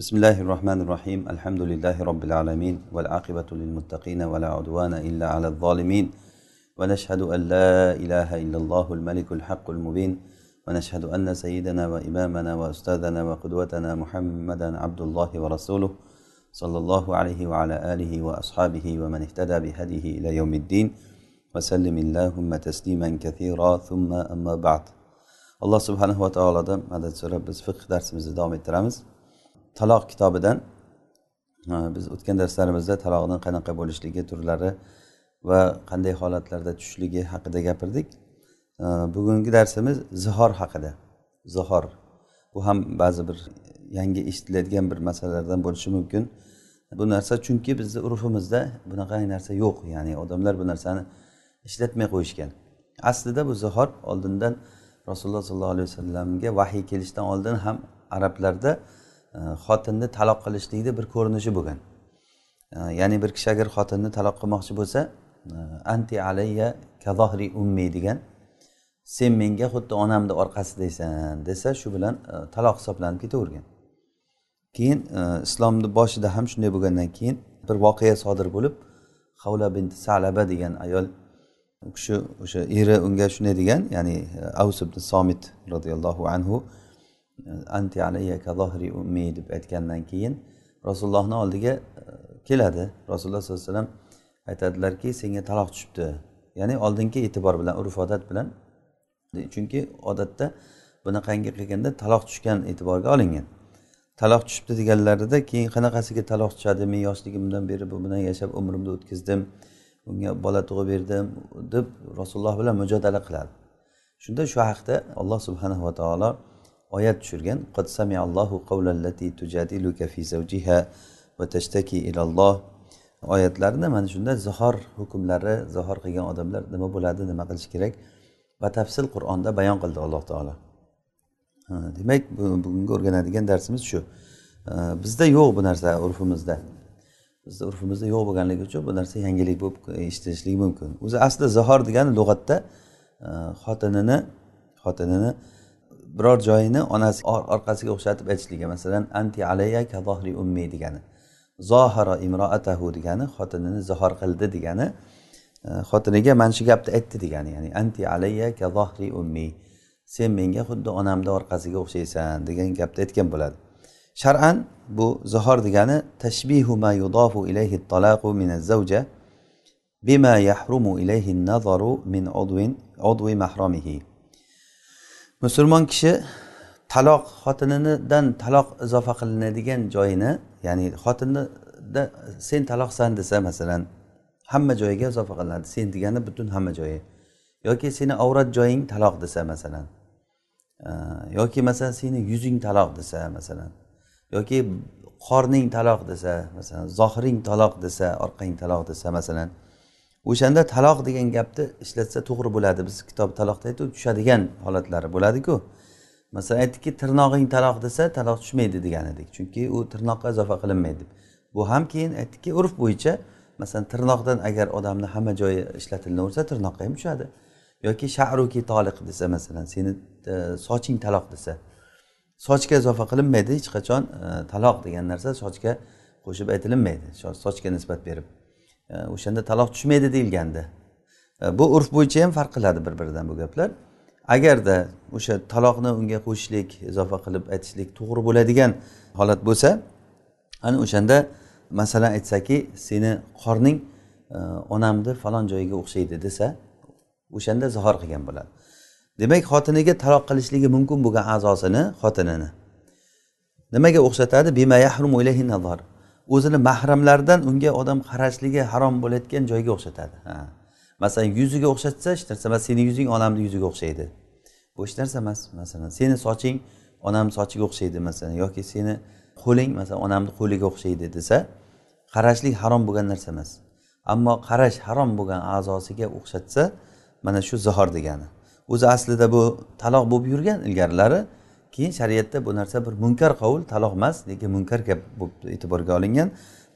بسم الله الرحمن الرحيم الحمد لله رب العالمين والعاقبة للمتقين ولا عدوان إلا على الظالمين ونشهد أن لا إله إلا الله الملك الحق المبين ونشهد أن سيدنا وإمامنا وأستاذنا وقدوتنا محمدا عبد الله ورسوله صلى الله عليه وعلى آله وأصحابه ومن اهتدى بهديه إلى يوم الدين وسلم اللهم تسليما كثيرا ثم أما بعد subhanahu va taolodan madad so'rab biz fiqh darsimizni davom ettiramiz. Taloq kitobidan biz o'tgan darslarimizda taloqni qanaqa bo'lishligi turlari va qanday holatlarda tushishligi haqida gapirdik. Bugungi darsimiz zihor haqida. Zihor bu ham ba'zi bir yangi eshitiladigan bir masalalardan bo'lishi mumkin. Bu narsa chunki bizni urfimizda bunaqa narsa yo'q ya'ni odamlar bu narsani ishlatmay qo'yishgan. Aslida bu zihor oldindan rasululloh sollallohu alayhi vasallamga vahiy kelishidan oldin ham arablarda Э, xotinni taloq qilishlikni bir ko'rinishi bo'lgan. Э, ya'ni bir kishi agar xotinni taloq qilmoqchi bo'lsa э, anti alayya kazohri ummi degan sen menga xuddi onamni orqasidaysan desa shu bilan e, taloq hisoblanib ketavergan. Keyin e, islomni boshida ham shunday bo'lgandan keyin bir voqea sodir bo'lib havla binti salaba degan ayol u kishi o'sha eri unga shunday degan ya'ni e, avs ibn somit roziyallohu anhu anti alayya kazohri ummi deb aytgandan keyin rasulullohni oldiga e, keladi. Rasululloh sollallohu alayhi vasallam aytadilarki senga taloq tushibdi. Ya'ni oldingi e'tibor bilan urf odat bilan. Chunki odatda bunaqangi qilganda taloq tushgan e'tiborga olingan. Taloq tushibdi deganlarida keyin qanaqasiga taloq tushadi men yoshligimdan beri bu bilan yashab umrimni o'tkazdim unga bola tug'ib berdim deb rasululloh bilan mujodala qiladi. Shunda shu haqda alloh subhanahu va taolo oyat tushirgan qad samiallohu qawlallati tujadiluka fi zawjiha va tashtaki ilalloh oyatlarini mana shunda zihor hukmlari zihor qilgan odamlar nima bo'ladi nima qilish kerak? Batafsil qur'onda bayon qildi alloh taolo. Demak bugungi o'rganadigan darsimiz shu. Bizda yo'q bu narsa urfimizda. Bizni urfimizda yo'q bo'lganligi uchun bu narsa yangilik bo'lib e, eshitilishligi mumkin. O'zi asli zihor degani lug'atda xotinini xotinini biror joyini onasi orqasiga o'xshatib aytishligi masalan anti alayya kazohri ummi degani zohara imroatahu degani xotinini zihor qildi degani e, xotiniga mana shu gapni aytdi degani ya'ni anti alayya kazohri ummi sen menga xuddi onamni orqasiga o'xshaysan degan gapni aytgan bo'ladi. Shar'an bu zihor degani tashbihu ma yudofu ilayhi talaqu min az-zawja bima yahrumu ilayhi an-nazaru min udwin udwi mahramihi musulmon kishi taloq xotininidan taloq izofa qilinadigan joyini ya'ni xotinida sen taloqsan desa masalan hamma joyiga izofa qilinadi. Sen degani butun hamma joyi. Yoki seni avrat joying taloq desa masalan. Yoki masalan seni yuzing taloq desa masalan. Yoki qorning taloq desa masalan zohiring taloq desa orqang taloq desa masalan. O'shanda taloq degan gapni ishlatsa to'g'ri bo'ladi. Biz kitob taloqda aytib tushadigan holatlari bo'ladiku. Masalan aytdikki tirnog'ing taloq desa taloq tushmaydi degan edik. Chunki u tirnoqqa izofa qilinmaydi. Bu ham keyin aytdikki urf bo'yicha masalan tirnoqdan agar odamni hamma joyi ishlatilaversa tirnoqqa ham tushadi. Yoki sha'ruki toliq desa masalan seni e, soching taloq desa sochga izofa qilinmaydi hech qachon e, taloq degan narsa sochga qo'shib aytilinmaydi. Sochga nisbat berib. O'shanda taloq tushmaydi deyilgandi. Bu urf bo'yicha ham farq qiladi bir biridan bu gaplar. Agarda o'sha taloqni unga qo'shishlik izofa qilib aytishlik to'g'ri bo'ladigan holat bo'lsa ana o'shanda masalan aytsaki seni qorning e, onamni falon joyiga o'xshaydi desa o'shanda zihor qilgan bo'ladi. Demak xotiniga taloq qilishligi mumkin bo'lgan a'zosini xotinini. Nimaga o'xshatadi? O'zini mahramlaridan unga odam qarashligi harom bo'layotgan joyga o'xshatadi. Ha. Masalan yuziga o'xshatsa hech narsa emas seni yuzing onamni yuziga o'xshaydi. Bu hech narsa emas. Masalan seni soching onamni sochiga o'xshaydi masalan yoki seni qo'ling masalan onamni qo'liga o'xshaydi desa qarashlik harom bo'lgan narsa emas. Ammo qarash harom bo'lgan a'zosiga o'xshatsa mana shu zihor degani. O'zi aslida bu taloq bo'lib yurgan ilgarilari keyin shariatda bu narsa bir munkar qovul taloq emas lekin munkar gap bo'lib e'tiborga olingan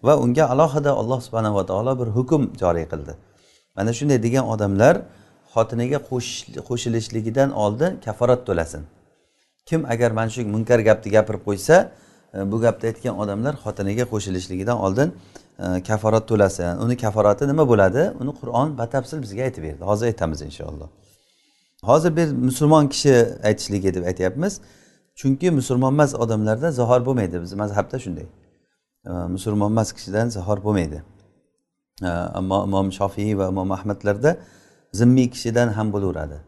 va unga alohida alloh subhanava taolo bir hukm joriy qildi. Mana shunday degan odamlar xotiniga qo'shilishligidan oldin kaforat to'lasin. Kim agar mana shu munkar gapni gapirib qo'ysa e, bu gapni aytgan odamlar xotiniga qo'shilishligidan oldin kafarat kaforat to'lasin. Uni kaforati nima bo'ladi? Uni qur'on batafsil bizga aytib berdi. Hozir aytamiz inshaalloh. Hozir bir musulmon kishi aytishligi deb aytyapmiz. Chunki musulmon emas odamlarda zahor bo'lmaydi. Bizni mazhabda shunday. Musulmon emas kishidan zahor bo'lmaydi. Ammo imom shofiy va imom ahmadlarda zimmiy kishidan ham bo'laveradi.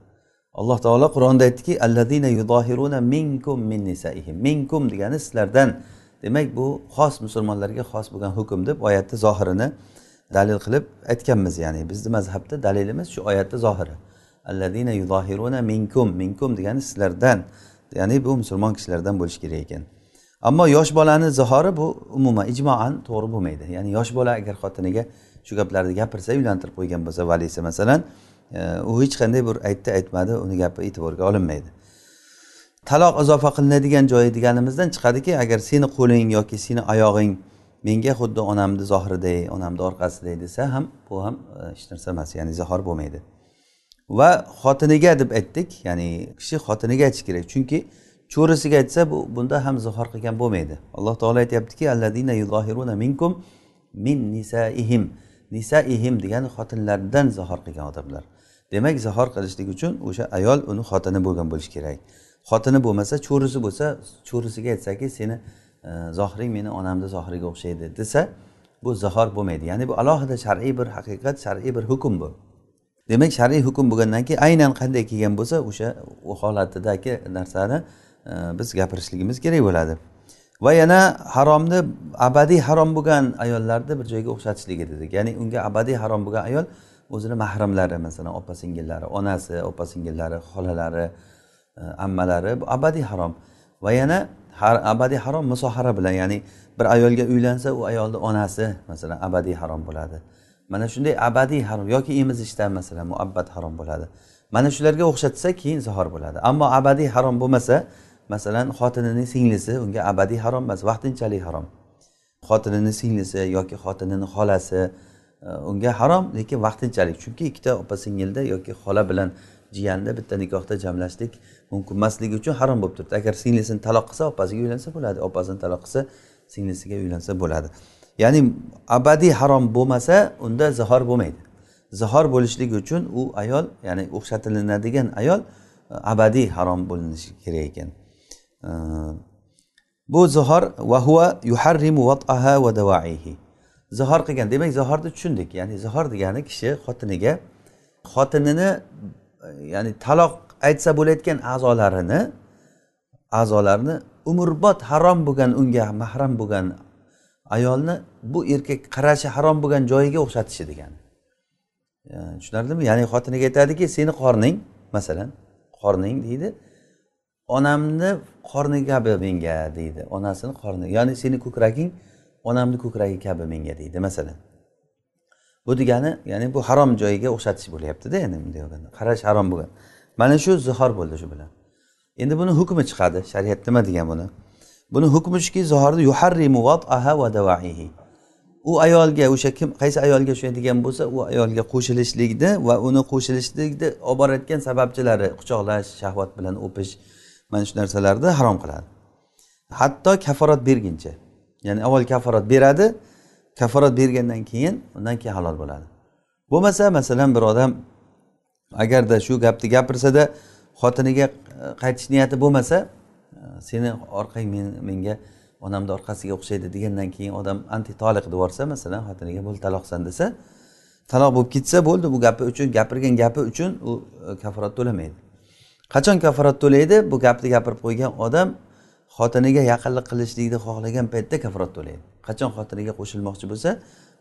Alloh taolo qur'onda aytdiki alladina yudohiruna minkum min nisaihim. Minkum degani sizlardan. Demak bu xos musulmonlarga xos bo'lgan hukm deb oyatni zohirini dalil qilib aytganmiz. Ya'ni bizni mazhabda dalilimiz shu oyatni zohiri. Alladina yudohiruna minkum. Minkum degani sizlardan. Ya'ni bu musulmon kishilardan bo'lishi kerak ekan. Ammo yosh bolani zihori bu umuman ijmoan to'g'ri bo'lmaydi. Ya'ni yosh bola agar xotiniga shu gaplarni gapirsa uylantirib qo'ygan bo'lsa valisi masalan e, u hech qanday bir aytdi aytmadi uni gapi e'tiborga olinmaydi. Taloq izofa qilinadigan joyi deganimizdan chiqadiki agar seni qo'ling yoki seni oyog'ing menga xuddi onamni zohiriday onamni orqasiday desa ham bu ham e, hech narsa emas ya'ni zihor bo'lmaydi. Va xotiniga deb aytdik. Ya'ni kishi xotiniga aytishi kerak. Chunki cho'risiga aytsa bu bunda ham zihor qilgan bo'lmaydi. Alloh taolo aytyaptiki alladina minkum min nisaihim. Nisaihim degani xotinlaridan zihor qilgan odamlar. Demak zihor qilishlik uchun o'sha ayol uni xotini bo'lgan bo'lishi kerak. Xotini bo'lmasa cho'risi bo'lsa cho'risiga aytsaki seni e, zohiring meni onamni zohiriga o'xshaydi desa bu zihor bo'lmaydi. Ya'ni bu alohida shar'iy bir haqiqat shar'iy bir hukm bu. Demak shar'iy hukm bo'lgandan keyin aynan qanday kelgan bo'lsa o'sha u holatidagi narsani e, biz gapirishligimiz kerak bo'ladi. Va yana haromni abadiy harom bo'lgan ayollarni bir joyga o'xshatishligi dedik. Ya'ni unga abadiy harom bo'lgan ayol o'zini mahramlari masalan opa singillari onasi opa singillari xolalari e, ammalari bu abadiy harom. Va yana har abadiy harom musohara bilan ya'ni bir ayolga uylansa u ayolni onasi masalan abadiy harom bo'ladi. Mana shunday abadiy harom yoki emizishdan masalan muabbat harom bo'ladi. Mana shularga o'xshatsa keyin zihor bo'ladi. Ammo abadiy harom bo'lmasa masalan xotinining singlisi unga abadiy harom emas vaqtinchalik harom. Xotinini singlisi yoki xotinini xolasi e, unga harom lekin vaqtinchalik. Chunki ikkita opa singilda yoki xola bilan jiyanni bitta nikohda jamlashlik mumkin emasligi uchun harom bo'lib turibdi. Agar singlisini taloq qilsa opasiga uylansa bo'ladi. Opasini taloq qilsa singlisiga uylansa bo'ladi. Ya'ni abadiy harom bo'lmasa unda zihor bo'lmaydi. Zihor bo'lishligi uchun u ayol ya'ni o'xshatilinadigan ayol e, abadiy harom bo'linishi kerak ekan. E, bu zihor va yuharrimu vat'aha va davaihi zihor qilgan demak zihorni tushundik. Ya'ni zihor degani kishi xotiniga xotinini e, ya'ni taloq aytsa bo'layotgan a'zolarini a'zolarini umrbod harom bo'lgan unga mahram bo'lgan ayolni bu erkak qarashi harom bo'lgan joyiga o'xshatishi degani tushunarlimi? Ya'ni xotiniga aytadiki seni qorning masalan qorning deydi. Onamni qorni kabi menga deydi. Onasini qorni ya'ni seni ko'kraging onamni ko'kragi kabi menga deydi masalan. Bu degani ya'ni bu harom joyiga o'xshatish bo'lyaptida endi bunday bo'lganda qarash harom bo'lgan. Mana shu zihor bo'ldi shu bilan. Endi buni hukmi chiqadi. Shariat nima degan buni? Buni hukmi shuki zihorni yuharrimu aha va davaihi u ayolga o'sha kim qaysi ayolga ushlaydigan bo'lsa u ayolga qo'shilishlikni va uni qo'shilishlikni olib borayotgan sababchilari quchoqlash shahvat bilan o'pish mana shu narsalarni harom qiladi. Hatto kaforat berguncha ya'ni avval kaforat beradi kaforat bergandan keyin undan keyin halol bo'ladi. Bo'lmasa masalan bir odam agarda shu gapni gapirsada xotiniga e, qaytish niyati bo'lmasa seni orqang menga onamni orqasiga o'xshaydi degandan keyin odam anti toliq deb yuborsa masalan xotiniga bo'ldi taloqsan desa taloq bo'lib ketsa bo'ldi bu gapi uchun gapirgan gapi uchun u e, kafarat to'lamaydi. Qachon kafarat to'laydi? Bu gapni gapirib qo'ygan odam xotiniga yaqinlik qilishlikni xohlagan paytda kafarat to'laydi. Qachon xotiniga qo'shilmoqchi bo'lsa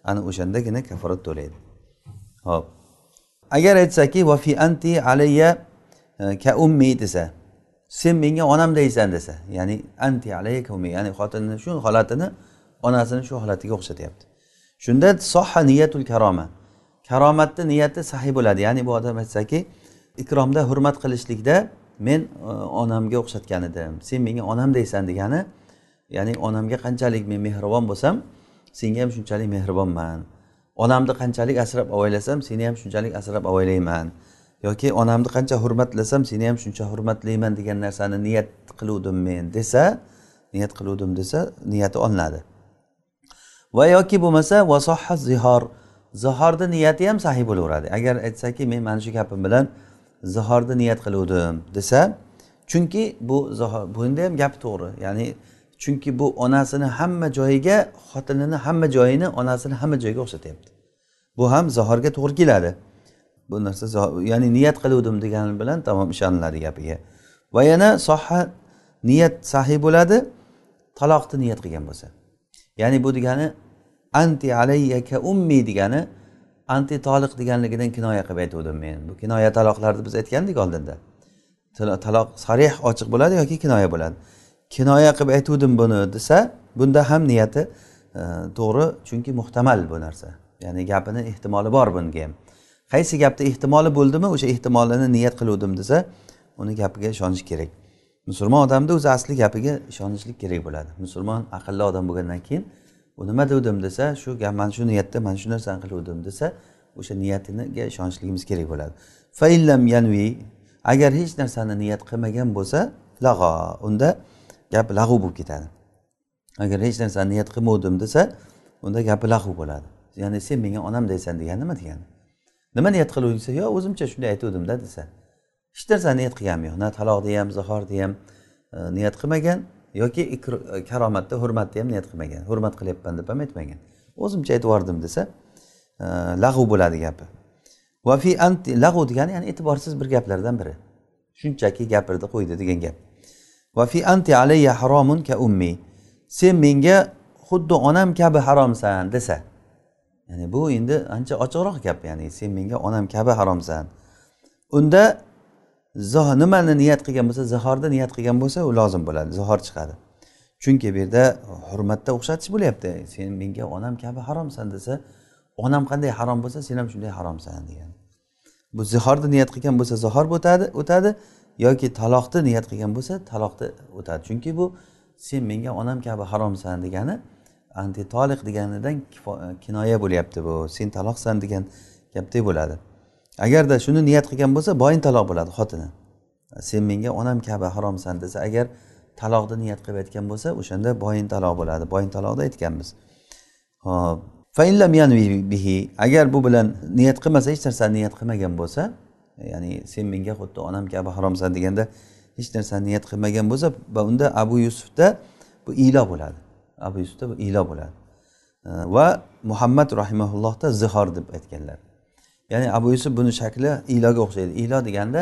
ana o'shandagina kafarat to'laydi. Ho'p. Agar aytsaki vafi anti alayya e, ka ummi desa sen menga onam deysan desa ya'ni anti alayya ya'ni xotinni shu holatini onasini shu holatiga o'xshatyapti. Shunda soha niyatul karoma. Karomatni niyati sahiy bo'ladi. Ya'ni bu odam aytsaki ikromda hurmat qilishlikda men e, onamga o'xshatgan edim sen menga onam deysan degani ya'ni onamga qanchalik men mehribon bo'lsam senga ham shunchalik mehribonman. Onamni qanchalik asrab avaylasam seni ham shunchalik asrab avaylayman. Yoki onamni qancha hurmatlasam seni ham shuncha hurmatlayman degan narsani niyat qiluvdim men desa niyat qiluvdim desa niyati olinadi. Va yoki bo'lmasa vasoha zihor zihorni niyati ham sahiy bo'laveradi. Agar aytsaki men mana shu gapim bilan zihorni niyat qiluvdim desa chunki bu bunda ham gap to'g'ri. Ya'ni chunki bu onasini hamma joyiga xotinini hamma joyini onasini hamma joyiga o'xshatyapti. Bu ham zihorga to'g'ri keladi. Bu narsa ya'ni niyat qiluvdim degani bilan tamom ishoniladi gapiga. Va yana soha niyat sahiy bo'ladi taloqni niyat qilgan bo'lsa. Ya'ni bu degani anti alayyaka ummi degani anti toliq deganligidan kinoya qilib aytuvdim men. Bu kinoya taloqlarni biz aytgandik oldinda. Taloq sarih ochiq bo'ladi yoki kinoya bo'ladi. Kinoya qilib aytuvdim buni desa bunda ham niyati e, to'g'ri chunki muhtamal bu narsa. Ya'ni gapini ehtimoli bor bunga ham. Qaysi gapda ehtimoli bo'ldimi o'sha ehtimolini niyat qiluvdim desa uni gapiga ishonish kerak. Musulmon odamni o'zi asli gapiga ishonishlik kerak bo'ladi. Musulmon aqlli odam bo'lgandan keyin u nima degdim? desa shu gap mana shu niyatda mana shu narsani qiluvdim desa o'sha niyatiga ishonishligimiz kerak bo'ladi. Faillam yanvi agar hech narsani niyat qilmagan bo'lsa lag'o unda gap lag'u bo'lib ketadi. Agar hech narsani niyat qilmovdim desa unda gapi lag'u bo'ladi. Ya'ni sen menga onam deysan degani nima degani? Nima niyat qiluvding desa yo o'zimcha shunday aytuvdimda desa. Hech narsa niyat qilganim yo'q. Na taloqni ham zahorni ham e, niyat qilmagan yoki e, karomatda hurmatni ham niyat qilmagan. Hurmat qilyapman deb ham aytmagan. O'zimcha aytib yubordim desa e, lag'u bo'ladi gapi. Va fi anti lag'u degani ya'ni e'tiborsiz bir gaplardan biri. Shunchaki gapirdi qo'ydi degan gap. Va fi anti alayya haromun ka ummi. Sen menga xuddi onam kabi haromsan desa. Ya'ni bu endi ancha ochiqroq gap ya'ni sen menga onam kabi haromsan. Unda nimani niyat qilgan bo'lsa zihorni niyat qilgan bo'lsa u lozim bo'ladi zihor chiqadi. Chunki bu yerda hurmatda o'xshatish bo'lyapti. Sen menga onam kabi haromsan desa onam qanday harom bo'lsa sen ham shunday haromsan degan. Bu zihorni niyat qilgan bo'lsa zihor o'tadi o'tadi yoki taloqni niyat qilgan bo'lsa taloqni o'tadi. Chunki bu sen menga onam kabi haromsan degani anti toliq deganidan e, kinoya bo'lyapti bu. Sen taloqsan degan gapdek bo'ladi. Agarda shuni niyat qilgan bo'lsa boyin taloq bo'ladi xotini. Sen menga onam kabi haromsan desa agar taloqni niyat qilib aytgan bo'lsa o'shanda boyin taloq bo'ladi. Boyin taloqda aytganmiz. Hop bihi agar bu bilan niyat qilmasa hech narsani niyat qilmagan bo'lsa ya'ni sen menga xuddi onam kabi haromsan deganda hech narsani niyat qilmagan bo'lsa va unda abu yusufda bu ilo bo'ladi. Abu yusufda ilo bo'ladi. Va muhammad rahimaullohda zihor deb aytganlar. Ya'ni abu yusuf buni shakli iloga o'xshaydi. Ilo deganda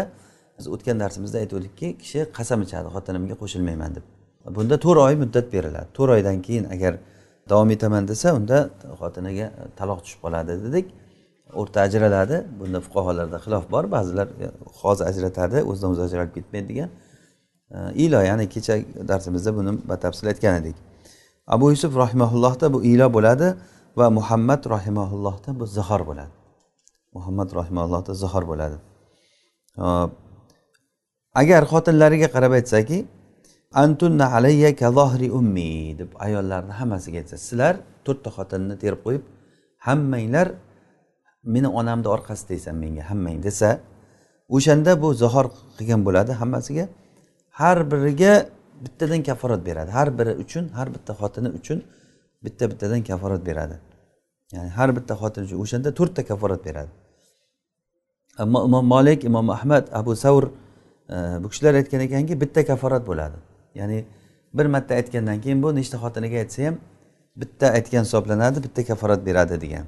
biz o'tgan darsimizda aytgandikki kishi qasam ichadi xotinimga qo'shilmayman deb. Bunda to'rt oy muddat beriladi. To'rt oydan keyin agar davom etaman desa unda xotiniga taloq tushib qoladi dedik. O'rta ajraladi. Bunda fuqarolarda xilof bor. Ba'zilar e, hozir ajratadi o'zidan o'zi ajralib ketmaydi degan. Ilo ya'ni kecha darsimizda buni batafsil aytgan edik. Abu yusuf rahimaullohda bu ilo bo'ladi va muhammad rahimaullohda bu zihor bo'ladi. Muhammad rahimaullohda zahor bo'ladi. Hop. Agar xotinlariga qarab aytsaki antunna alayya kazohri ummi deb ayollarni hammasiga aytsa sizlar to'rtta xotinni terib qo'yib hammanglar meni onamni orqasidaysan menga hammang desa o'shanda bu zahor qilgan bo'ladi hammasiga. Har biriga bittadan kaforat beradi. Har biri uchun har bitta xotini uchun bitta bittadan kaforat beradi. Ya'ni har bitta xotin uchun o'shanda to'rtta kaforat beradi. Ammo imom molik imom ahmad abu savr e, bu kishilar aytgan ekanki bitta kaforat bo'ladi. Ya'ni bir marta aytgandan keyin bu nechta xotiniga aytsa ham bitta aytgan hisoblanadi bitta kaforat beradi degan.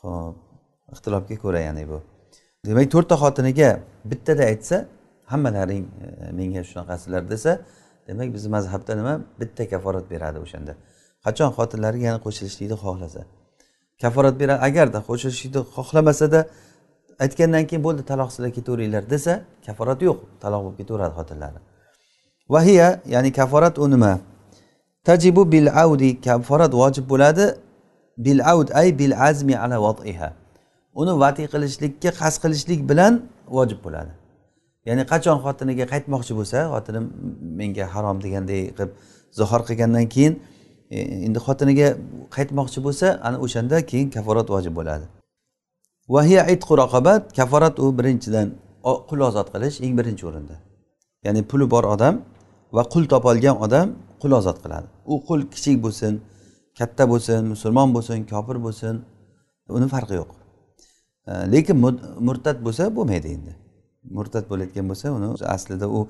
Ho'p ixtilofga ko'ra ya'ni bu. Demak to'rtta xotiniga bittada aytsa hammalaring e, menga shunaqasilar desa demak bizni mazhabda nima? Bitta kaforat beradi o'shanda. Qachon xotinlari yana qo'shilishlikni xohlasa? Kaforat beradi agarda qo'shilishlikni xohlamasada aytgandan keyin bo'ldi taloq sizlar ketaveringlar desa kaforat yo'q taloq bo'lib ketaveradi xotinlari. Vahiya ya'ni kaforat u nima? Tajibu bil audi kaforat vojib bo'ladi bil aud ay bil azmi ala vatiha uni vati qilishlikka qasd qilishlik bilan vojib bo'ladi. Ya'ni qachon xotiniga qaytmoqchi bo'lsa xotinim menga harom deganday qilib zihor qilgandan keyin e, endi xotiniga qaytmoqchi bo'lsa ana o'shanda keyin kaforat vojib bo'ladi. Vahiya itqu raqobat kaforat u birinchidan qul ozod qilish eng birinchi o'rinda. Ya'ni puli bor odam va qul topolgan odam qul ozod qiladi. U qul kichik bo'lsin katta bo'lsin musulmon bo'lsin kofir bo'lsin uni farqi yo'q. E, lekin murtad bo'lsa bo'lmaydi endi. Murtad bo'layotgan bo'lsa uni aslida u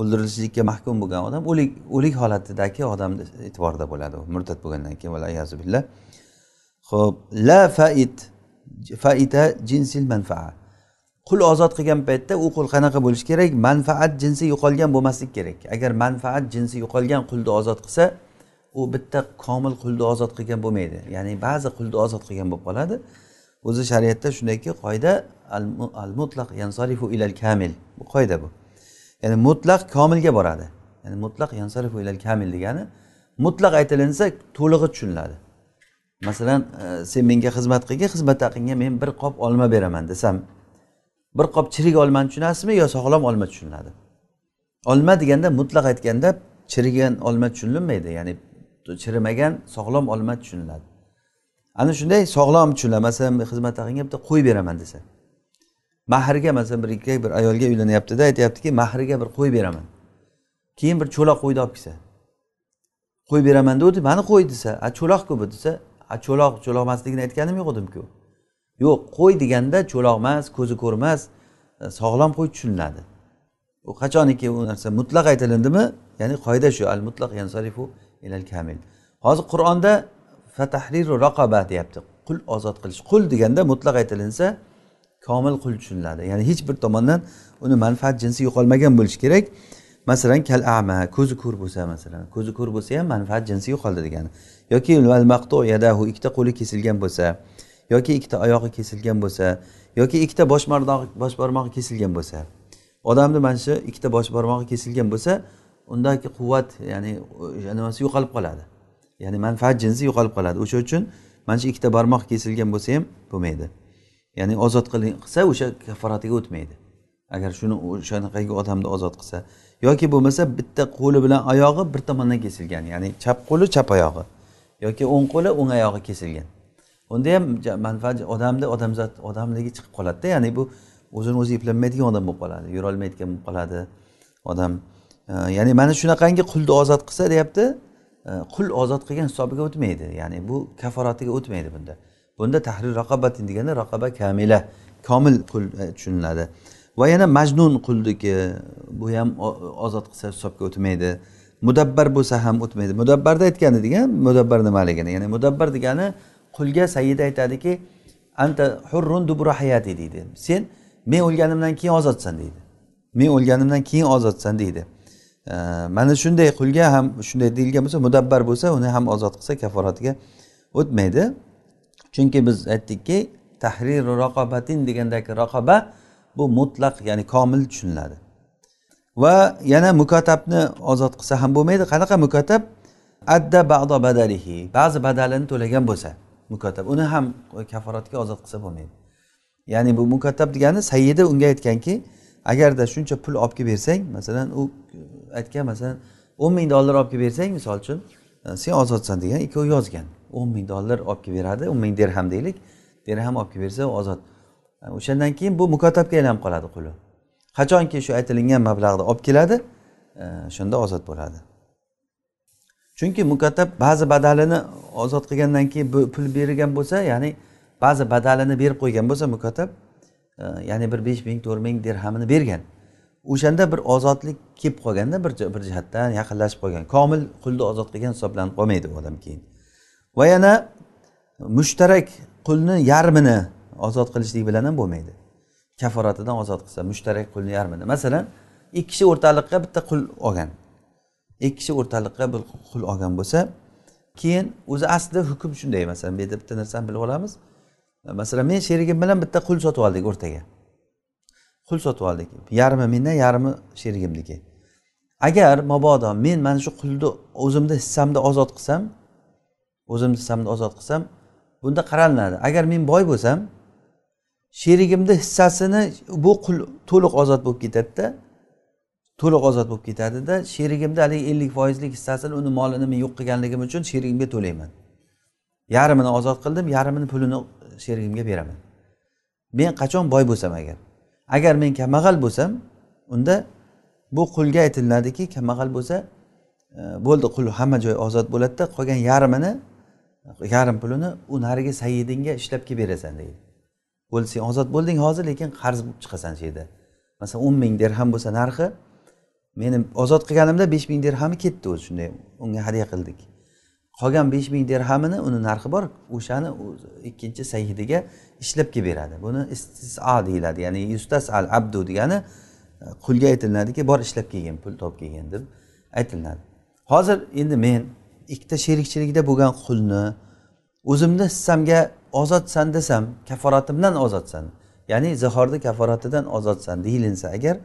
o'ldirilishlikka mahkum bo'lgan odam o'lik o'lik holatidagi odamni e'tiborida bo'ladi u murtad bo'lgandan keyin billah. Ho'p la fait faita jinsil manfaa. Qul ozod qilgan paytda u qul qanaqa bo'lishi kerak? Manfaat jinsi yo'qolgan bo'lmasligi kerak. Agar manfaat jinsi yo'qolgan qulni ozod qilsa u bitta komil qulni ozod qilgan bo'lmaydi. Ya'ni ba'zi qulni ozod qilgan bo'lib qoladi. O'zi shariatda shundayki qoida al mutlaq yansarifu ilal kamil. Bu qoida bu. Ya'ni mutlaq komilga boradi. Ya'ni mutlaq yansarifu ilal kamil degani mutlaq aytilinsa to'lig'i tushuniladi. Masalan e, sen menga xizmat qilgin xizmat haqingga men bir qop olma beraman desam bir qop chirik olmani tushunasizmi yo sog'lom olma tushuniladi? Olma deganda mutlaq aytganda chirigan olma tushunilmaydi. Ya'ni chirimagan sog'lom olma tushuniladi. Ana shunday sog'lom tushuniladi masalan xizmat haqingga bitta qo'y beraman desa. Mahrga masalan bir erkak bir ayolga uylanyaptida aytyaptiki mahriga bir qo'y beraman. Keyin bir cho'loq qo'yni olib kelsa. Qo'y beraman degandi mani qo'y desa a cho'loqku bu? desa a cho'loq cho'loq emasligini aytganim yo'q edimku yo'q qo'y deganda cho'loq emas ko'zi ko'rmas e, sog'lom qo'y tushuniladi. U qachoniki u narsa mutlaq aytilindimi? Ya'ni qoida shu al mutlaq yansarifu ilal kamil. Hozir qur'onda fatahriru raqaba deyapti. Qul ozod qilish. Qul deganda mutlaq aytilinsa komil qul tushuniladi. Ya'ni hech bir tomondan uni manfaat jinsi yo'qolmagan bo'lishi kerak. Masalan kal ama ko'zi ko'r bo'lsa masalan. Ko'zi ko'r bo'lsa ham manfaat jinsi yo'qoldi degani. Yoki maqtu yadahu ikkita qo'li kesilgan bo'lsa. Yoki ikkita oyog'i kesilgan bo'lsa. Yoki ikkita bosh barmog'i bosh barmog'i kesilgan bo'lsa. Odamni mana shu ikkita bosh barmog'i kesilgan bo'lsa undagi quvvat ya'ni nimasi yo'qolib qoladi. Ya'ni manfaat jinsi yo'qolib qoladi. O'sha uchun mana shu ikkita barmoq kesilgan bo'lsa ham bo'lmaydi. Ya'ni ozod qilsa o'sha kafforatiga o'tmaydi. Agar shuni o'shanaqangi odamni ozod qilsa yoki bo'lmasa bitta qo'li bilan oyog'i bir tomondan kesilgan ya'ni chap qo'li chap oyog'i yoki o'ng qo'li o'ng oyog'i kesilgan. Unda ham manfaat odamni odamzod odamligi chiqib qoladida ya'ni bu o'zini o'zi eplanmaydigan odam bo'lib qoladi yurolmaydigan bo'lib qoladi odam. Ya'ni mana shunaqangi qulni ozod qilsa deyapti qul ozod qilgan hisobiga o'tmaydi. Ya'ni bu kaforatiga o'tmaydi bunda. Bunda tahrir raqobatin deganda raqoba kamila komil qul e, tushuniladi. Va yana majnun quldiki bu ham ozod qilsa hisobga o'tmaydi. Mudabbar bo'lsa ham o'tmaydi. Mudabbarda aytgan degan mudabbar nimaligini ya'ni mudabbar degani qulga sayyida aytadiki anta hurrun dubura hayati deydi. Sen men o'lganimdan keyin ozodsan deydi. Men o'lganimdan keyin ozodsan deydi. Mana shunday qulga ham shunday deyilgan bo'lsa mudabbar bo'lsa uni ham ozod qilsa kaforatiga o'tmaydi. Chunki biz aytdikki tahriru raqobatin degandagi raqoba bu mutlaq ya'ni komil tushuniladi. Va yana mukotabni ozod qilsa ham bo'lmaydi. Qanaqa mukotab adda ba'do badalihi. Ba'zi badalini to'lagan bo'lsa mukotab uni ham kaforatga ozod qilsa bo'lmaydi. Ya'ni bu mukotab degani sayyidi unga aytganki agarda shuncha pul olib kelib bersang masalan u aytgan masalan o'n ming dollar olib kelib bersang misol uchun e, sen ozodsan degan ikkovi yozgan. o'n ming dollar olib kelib beradi o'n ming dirham deylik. Dirham olib kelib bersa ozod. E, o'shandan keyin bu mukotabga aylanib qoladi quli. Qachonki shu aytilingan mablag'ni olib keladi e, shunda ozod bo'ladi. Chunki mukatab ba'zi badalini ozod qilgandan keyin pul berilgan bo'lsa ya'ni ba'zi badalini berib qo'ygan bo'lsa mukatab ya'ni bir besh ming to'rt ming dirhamini bergan. O'shanda bir ozodlik kelib qolganda bir bir jihatdan yaqinlashib qolgan. Komil qulni ozod qilgan hisoblanib qolmaydi u odam keyin. Va yana mushtarak qulni yarmini ozod qilishlik bilan ham bo'lmaydi. Kaforatidan ozod qilsa mushtarak qulni yarmini. Masalan ikki kishi o'rtaliqqa bitta qul olgan. Ikki kishi o'rtaliqqa bir qul olgan bo'lsa keyin o'zi aslida hukm shunday. Masalan bu yerda bitta narsani bilib olamiz. Masalan men sherigim bilan bitta qul sotib oldik o'rtaga. Qul sotib oldik. Yarmi mendan yarmi sherigimniki. Agar mabodo men mana shu qulni o'zimni hissamda ozod qilsam o'zimni hissamda ozod qilsam bunda qaralinadi agar men boy bo'lsam sherigimni hissasini bu qul to'liq ozod bo'lib ketadida to'liq ozod bo'lib ketadida sherigimni haligi ellik foizlik hissasini uni molini men yo'q qilganligim uchun sherigimga to'layman. Yarmini ozod qildim yarmini pulini sherigimga beraman. Men qachon boy bo'lsam agar? Agar men kambag'al bo'lsam unda bu qulga aytiladiki kambag'al bo'lsa e, bo'ldi qul hamma joy ozod bo'ladida qolgan yarmini yarim pulini u narigi sayidingga ishlab kelib berasan deydi. Bo'ldi sen ozod bo'lding hozir lekin qarz bo'lib chiqasan shu yerda masalan o'n ming dirham bo'lsa narxi meni ozod qilganimda besh ming dirhami ketdi o'zi shunday unga hadya qildik. Qolgan besh ming dirhamini uni narxi bor o'shani ikkinchi sayyidiga ishlab kelib beradi. Buni istisa deyiladi ya'ni yustas al abdu degani e, qulga aytiladiki bor ishlab kelgin pul topib kelgin deb aytilinadi. Hozir endi men ikkita sherikchilikda bo'lgan qulni o'zimni hissamga ozodsan desam kaforatimdan ozodsan ya'ni zihorni kaforatidan ozodsan deyilinsa agar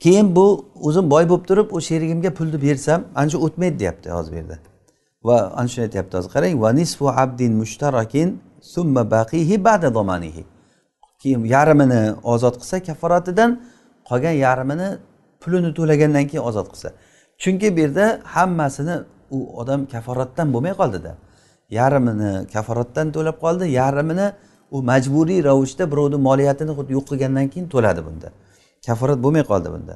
keyin bu o'zim boy bo'lib turib u sherigimga pulni bersam ana shu o'tmaydi deyapti hozir bu yerda. Va ana shuni aytyapti hozir qarang va nisfu abdin mushtarakin summa baqihi ba'da domanihi. Keyin yarmini ozod qilsa kaforatidan qolgan yarmini pulini to'lagandan keyin ozod qilsa. Chunki bu yerda hammasini u odam kaforatdan bo'lmay qoldida. Yarmini kaforatdan to'lab qoldi yarmini u majburiy ravishda birovni moliyatini xuddi yo'q qilgandan keyin to'ladi bunda. Kafforat bo'lmay qoldi bunda.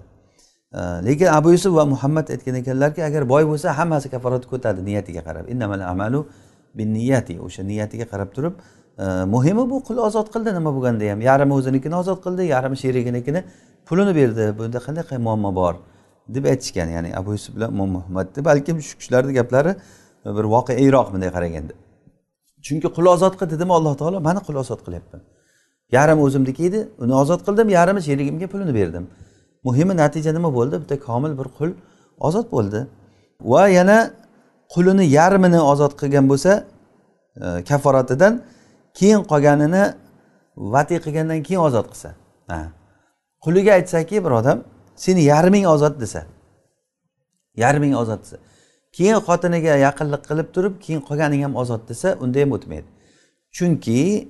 Lekin abu yusuf va muhammad aytgan ekanlarki agar boy bo'lsa hammasi kafforatni ko'tadi niyatiga qarab. Innamal amalu bin niyati o'sha niyatiga qarab turib muhimi bu qul ozod qildi nima bo'lganda ham. Yarmi o'zinikini ozod qildi yarmi sheriginikini pulini berdi. Bunda qanday muammo bor? deb aytishgan ya'ni abu yusuf bilan imom muhammadni balkim shu kishilarni gaplari bir voqeiyroq bunday qaraganda. Chunki qul ozod qil dedimi alloh taolo mana qul ozod qilyapman. Yarimi o'zimniki edi uni ozod qildim yarimi sherigimga pulini berdim. Muhimi natija nima bo'ldi bitta komil bir qul ozod bo'ldi. Va yana qulini yarmini ozod qilgan bo'lsa e, kaforatidan keyin qolganini vati qilgandan keyin ozod qilsa. Quliga aytsaki bir odam seni yarming ozod desa yarming ozod desa keyin xotiniga yaqinlik qilib turib keyin qolganing ham ozod desa unda ham o'tmaydi. Chunki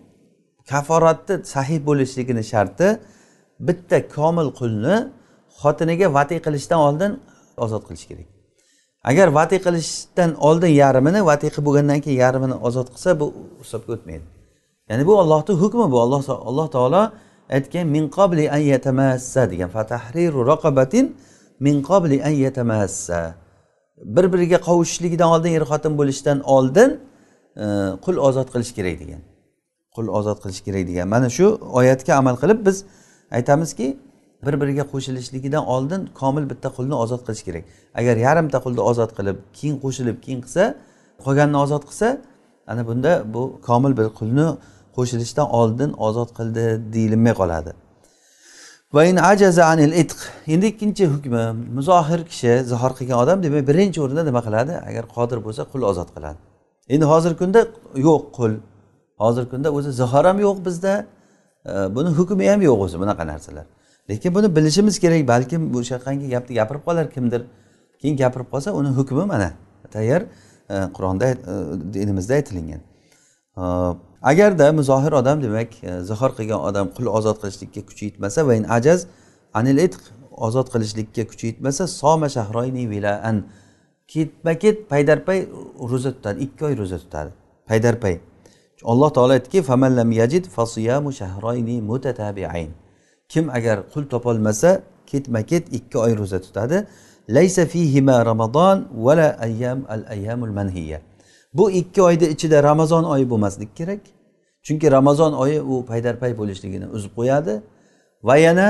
kaforatni sahih bo'lishligini sharti bitta komil qulni xotiniga vatiy qilishdan oldin ozod qilish kerak. Agar vatiy qilishdan oldin yarmini vatiy qilib bo'lgandan keyin yarmini ozod qilsa bu hisobga o'tmaydi. Ya'ni bu ollohni hukmi bu. Alloh alloh taolo aytgan min qobli an yatamassa degan fatahriru raqabatin min qobli an yatamassa bir biriga qovushishligidan oldin er xotin bo'lishdan oldin e, qul ozod qilish kerak degan. Qul ozod qilish kerak degan. Mana shu oyatga amal qilib biz aytamizki bir biriga qo'shilishligidan oldin komil bitta qulni ozod qilish kerak. Agar yarimta qulni ozod qilib keyin qo'shilib keyin qilsa qolganini ozod qilsa ana bunda bu komil bir qulni qo'shilishdan oldin ozod qildi deyilmay qoladi. Endi ikkinchi hukmi muzohir kishi zihor qilgan odam demak birinchi o'rinda nima qiladi? Agar qodir bo'lsa qul ozod qiladi. Endi hozirgi kunda yo'q qul. Hozirgi kunda o'zi zihor ham yo'q bizda. Buni hukmi ham yo'q o'zi bunaqa narsalar. Lekin buni bilishimiz kerak balkim o'shaqangi gapni gapirib qolar kimdir. Keyin gapirib qolsa uni hukmi mana tayyor e, qur'onda e, dinimizda aytilingan. Agarda muzohir odam demak e, zihor qilgan odam qul ozod qilishlikka kuchi yetmasa va in ajaz anil itq ozod qilishlikka kuchi yetmasa soma shahroyni vilaan ketma ket paydarpay ro'za tutadi ikki oy ro'za tutadi. Paydarpay. Alloh taolo aytdiki kim agar qul topolmasa ketma ket ikki oy ro'za tutadi. Laysa fihima ramazon vala ayyam al ayyamul manhiya bu ikki oyni ichida ramazon oyi bo'lmasligi kerak. Chunki ramazon oyi u paydarpay bo'lishligini uzib qo'yadi. Va yana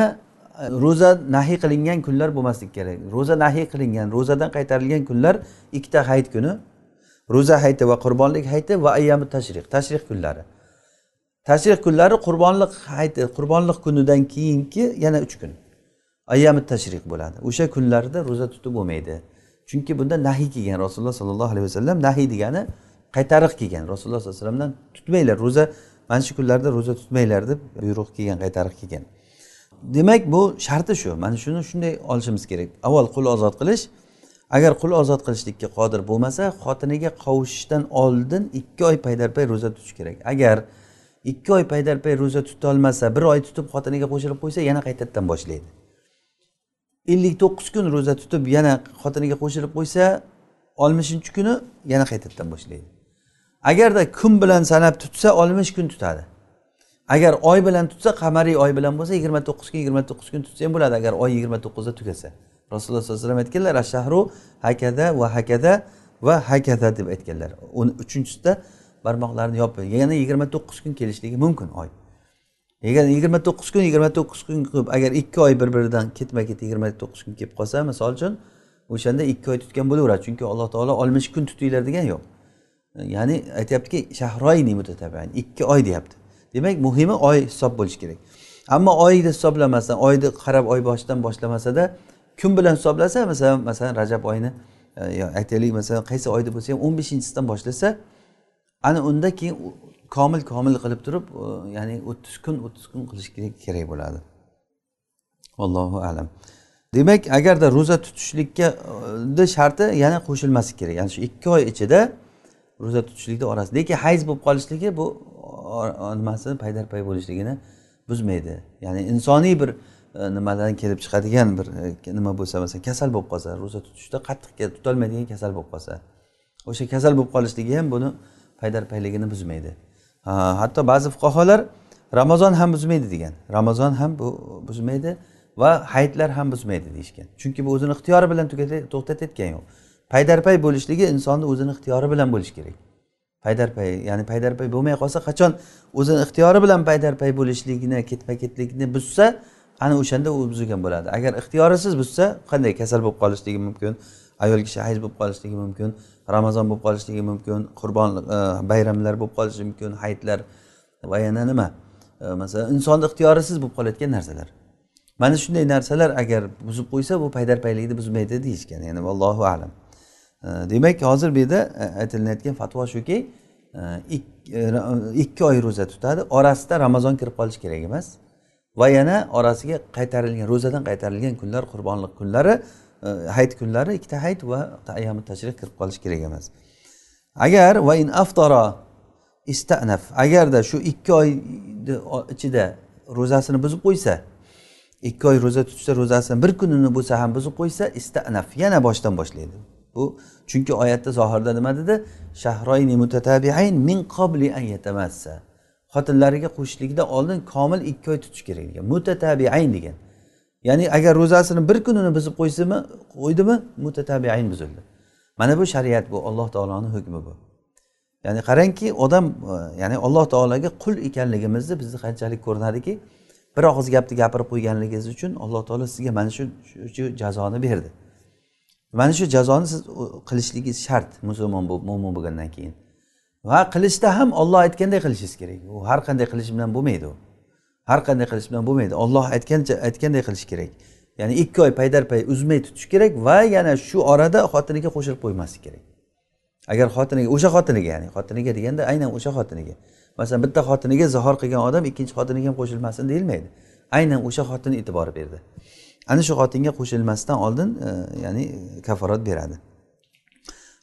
e, ro'za nahiy qilingan kunlar bo'lmasligi kerak. Ro'za nahiy qilingan ro'zadan qaytarilgan kunlar ikkita hayit kuni. Ro'za hayti va qurbonlik hayti va ayyami tashriq tashrih kunlari. Tashrih kunlari qurbonlik hayti qurbonlik kunidan keyingi yana uch kun. Ayyami tashriq bo'ladi. O'sha kunlarda ro'za tutib bo'lmaydi. Chunki bunda nahiy kelgan rasululloh sollallohu alayhi vasallam nahiy degani qaytariq kelgan. Rasululloh sallallohu alayhi vasallamdan tutmanglar ro'za mana shu kunlarda ro'za tutmanglar deb buyruq kelgan qaytariq kelgan. Demak bu sharti shu. Mana shuni shunday olishimiz kerak. Avval qul ozod qilish agar qul ozod qilishlikka qodir bo'lmasa xotiniga qovushishdan oldin ikki oy paydarpay ro'za tutish kerak. Agar ikki oy paydarpay ro'za tutolmasa bir oy tutib xotiniga qo'shilib qo'ysa yana qaytadan boshlaydi. Ellik to'qqiz kun ro'za tutib yana xotiniga qo'shilib qo'ysa oltmishinchi kuni yana qaytadan boshlaydi. Agarda kun bilan sanab tutsa oltmish kun tutadi. Agar oy bilan tutsa qamariy oy bilan bo'lsa yigirma to'qqiz kun yigirma to'qqiz kun tutsa ham bo'ladi agar oy yigirma to'qqizda tugasa rasululloh sallallohu alayhi vasallam aytganlar shahru hakada va hakada va hakada deb aytganlar. Uchinchisida barmoqlarini yopib yana yigirma to'qqiz kun kelishligi mumkin oy. Agar yigirma to'qqiz kun yigirma to'qqiz kun qilib agar ikki oy bir biridan ketma ket yigirma to'qqiz kun kelib qolsa misol uchun o'shanda ikki oy tutgan bo'laveradi. Chunki alloh taolo oltmish kun tutinglar degan yo'q. Ya'ni aytyaptiki shahroyni mutatabain ikki oy deyapti. Demak muhimi oy hisob bo'lishi kerak. Ammo oyni hisoblamasdan oyni qarab oy boshidan boshlamasada kun bilan hisoblasa masalan masalan rajab oyini e, aytaylik masalan qaysi oyda bo'lsa ham o'n beshinchisidan boshlasa ana unda keyin komil komil qilib turib ya'ni o'ttiz kun o'ttiz kun qilish kerak bo'ladi. Allohu alam. Demak agarda ro'za tutishlikka e, sharti yana qo'shilmasi kerak. Ya'ni shu ikki oy ichida ro'za tutishlikni orasida lekin hayz bo'lib qolishligi bu nimasini paydarpay bo'lishligini buzmaydi. Ya'ni insoniy bir E, nimadan kelib chiqadigan bir e, nima bo'lsa masalan kasal bo'lib qolsa ro'za tutishda qattiq tutolmaydigan kasal bo'lib qolsa o'sha kasal bo'lib qolishligi ham buni paydarpayligini buzmaydi. Hatto ba'zi fuqarolar ramazon ham buzmaydi degan. Ramazon ham bu buzmaydi va hayitlar ham buzmaydi deyishgan. Chunki bu o'zini ixtiyori bilan to'xtatayotgani yo'q. Paydarpay bo'lishligi insonni o'zini ixtiyori bilan bo'lishi kerak. Paydarpay ya'ni paydarpay bo'lmay qolsa qachon o'zini ixtiyori bilan paydarpay bo'lishligini ketma ketlikni buzsa ana o'shanda u buzilgan bo'ladi. Agar ixtiyorisiz buzsa qanday kasal bo'lib qolishligi mumkin? Ayol kishi hayz bo'lib qolishligi mumkin ramazon bo'lib qolishligi mumkin qurbon e, bayramlar bo'lib qolishi mumkin hayitlar va yana nima? E, masalan insonni ixtiyorisiz bo'lib qolayotgan narsalar. Mana shunday narsalar agar buzib qo'ysa bu paydarpaylikni buzmaydi deyishgan ya'ni allohu alam. E, demak hozir bu yerda aytilayotgan fatvo shuki ikki oy ro'za tutadi. Orasida ramazon kirib qolishi kerak emas. Va yana orasiga qaytarilgan ro'zadan qaytarilgan kunlar qurbonlik kunlari e, hayit kunlari ikkita hayit va ayyomi tashrih kirib qolishi kerak emas. Agar va in aftoro istanaf agarda shu ikki oy ichida ro'zasini buzib qo'ysa ikki oy ro'za tutsa ro'zasini bir kunini bo'lsa ham buzib qo'ysa istanaf yana boshdan boshlaydi. Bu chunki oyatda zohirda nima dedi? Shahroyni mutatabiayn min qobli an yatamassa xotinlariga qo'shishlikdan oldin komil ikki oy tutish kerak degan. Mutatabiayn degan. Ya'ni agar ro'zasini bir kunini buzib qo'ysimi qo'ydimi mutatabiayn buzildi. Mana bu shariat bu alloh taoloni hukmi bu. Ya'ni qarangki odam e, ya'ni alloh taologa qul ekanligimizni bizni qanchalik ko'rinadiki? Bir og'iz gapni gapirib qo'yganligingiz uchun alloh taolo sizga mana shu shu jazoni berdi. Mana shu jazoni siz qilishligingiz shart musulmon bo'lib mo'min bo'lgandan keyin. Va qilishda ham olloh aytganday qilishingiz kerak. U har qanday qilish bilan bo'lmaydi u. Har qanday qilish bilan bo'lmaydi. Olloh aytgancha aytganday qilish kerak. Ya'ni ikki oy paydarpay uzmay tutish kerak va yana shu orada xotiniga qo'shilib qo'ymaslik kerak. Agar xotiniga o'sha xotiniga ya'ni xotiniga deganda aynan o'sha xotiniga. Masalan bitta xotiniga zahor qilgan odam ikkinchi xotiniga ham qo'shilmasin deyilmaydi. Aynan o'sha xotin e'tibor berdi. Ana shu xotinga qo'shilmasdan oldin e, ya'ni kaforat beradi.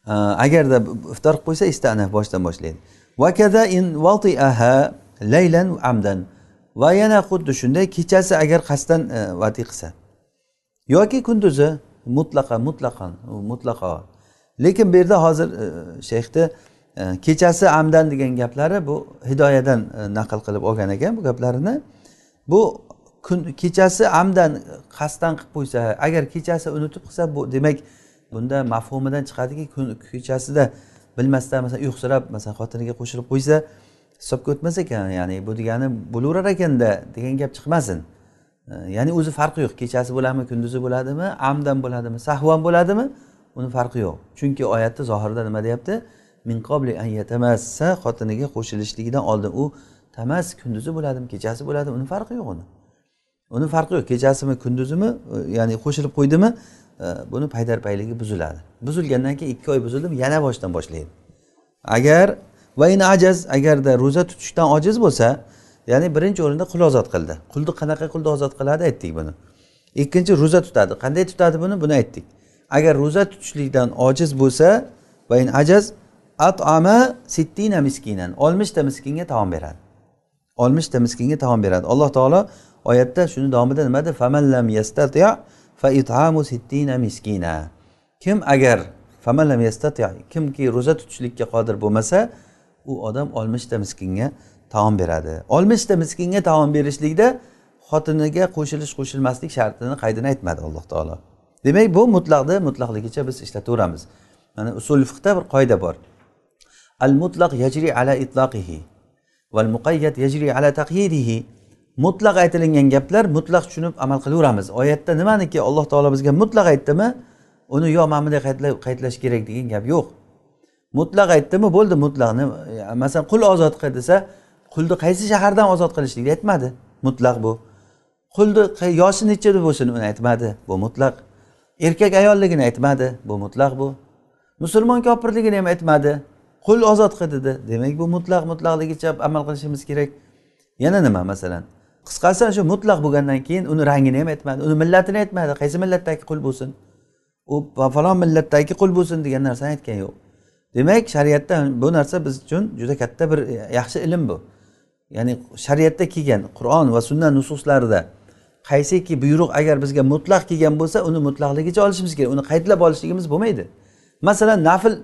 Agarda iftor qilib qo'ysa istana boshdan boshlaydi vakada in laylan amdan va yana xuddi shunday kechasi agar qasddan vati qilsa yoki kunduzi mutlaqo mutlaqan mutlaqo lekin bu yerda hozir shayxni kechasi amdan degan gaplari bu hidoyadan naql qilib olgan ekan bu gaplarini bu kun kechasi amdan qasddan qilib qo'ysa agar kechasi unutib qilsa bu demak bunda mafhumidan chiqadiki kechasida bilmasdan masalan uyqusirab masalan xotiniga qo'shilib qo'ysa hisobga o'tmas ekan. Ya'ni bu degani bo'laverar ekanda degan gap chiqmasin. E, ya'ni o'zi farqi yo'q. Kechasi bo'ladimi kunduzi bo'ladimi amdan bo'ladimi sahvan bo'ladimi uni farqi yo'q. Chunki oyatni zohirida nima deyapti? Min qobli an yatamassa xotiniga qo'shilishligidan oldin u tamas kunduzi bo'ladimi kechasi bo'ladimi uni farqi yo'q uni. Uni farqi yo'q. Kechasimi kunduzimi e, ya'ni qo'shilib qo'ydimi buni paydarpayligi buziladi. Buzilgandan keyin ikki oy buzildimi yana boshdan boshlaydi. Agar va in ajaz agarda ro'za tutishdan ojiz bo'lsa ya'ni birinchi o'rinda qul ozod qildi. Qulni qanaqa qulni ozod qiladi aytdik buni. Ikkinchi ro'za tutadi. Qanday tutadi buni? Buni aytdik. Agar ro'za tutishlikdan ojiz bo'lsa va in ajaz atama sittina miskinan oltmishta miskinga taom beradi. Oltmishta miskinga taom beradi. Alloh taolo oyatda shuni davomida nima dedi famallam yastati fa itamu sittina miskina. Kim agar yastati kimki ro'za tutishlikka qodir bo'lmasa u odam oltmishta miskinga taom beradi. Oltmishta miskinga taom berishlikda xotiniga qo'shilish qo'shilmaslik shartini qaydini aytmadi alloh taolo. Demak bu mutlaqni mutlaqligicha biz ishlataveramiz mana usul fiqda bir qoida bor. Al mutlaq yajri ala itloqihi val muqayyat yajri ala taqyidihi. Mutlaq aytilingan gaplar mutlaq tushunib amal qilaveramiz. Oyatda nimaniki alloh taolo bizga mutlaq aytdimi uni yo mana bunday qaytlash kerak degan gap yo'q. Mutlaq aytdimi bo'ldi mutlaqni masalan qul ozod qil desa qulni qaysi shahardan ozod qilishlikni aytmadi. Mutlaq bu. Qulni yoshi nechada bo'lsin uni aytmadi. Bu mutlaq. Erkak ayolligini aytmadi. Bu mutlaq bu. Musulmon kofirligini ham aytmadi. Qul ozod qil dedi. Demak bu mutlaq mutlaqligicha amal qilishimiz kerak. Yana nima masalan? Qisqasi shu mutlaq bo'lgandan keyin uni rangini ham aytmadi uni millatini aytmadi. Qaysi millatdagi qul bo'lsin? U falon millatdagi qul bo'lsin degan narsani aytgani yo'q. Demak shariatda bu narsa biz uchun juda katta bir e, yaxshi ilm bu. Ya'ni shariatda kelgan qur'on va sunna nususlarida qaysiki buyruq agar bizga mutlaq kelgan bo'lsa uni mutlaqligicha olishimiz kerak uni qaytlab olishligimiz bo'lmaydi. Masalan nafl e,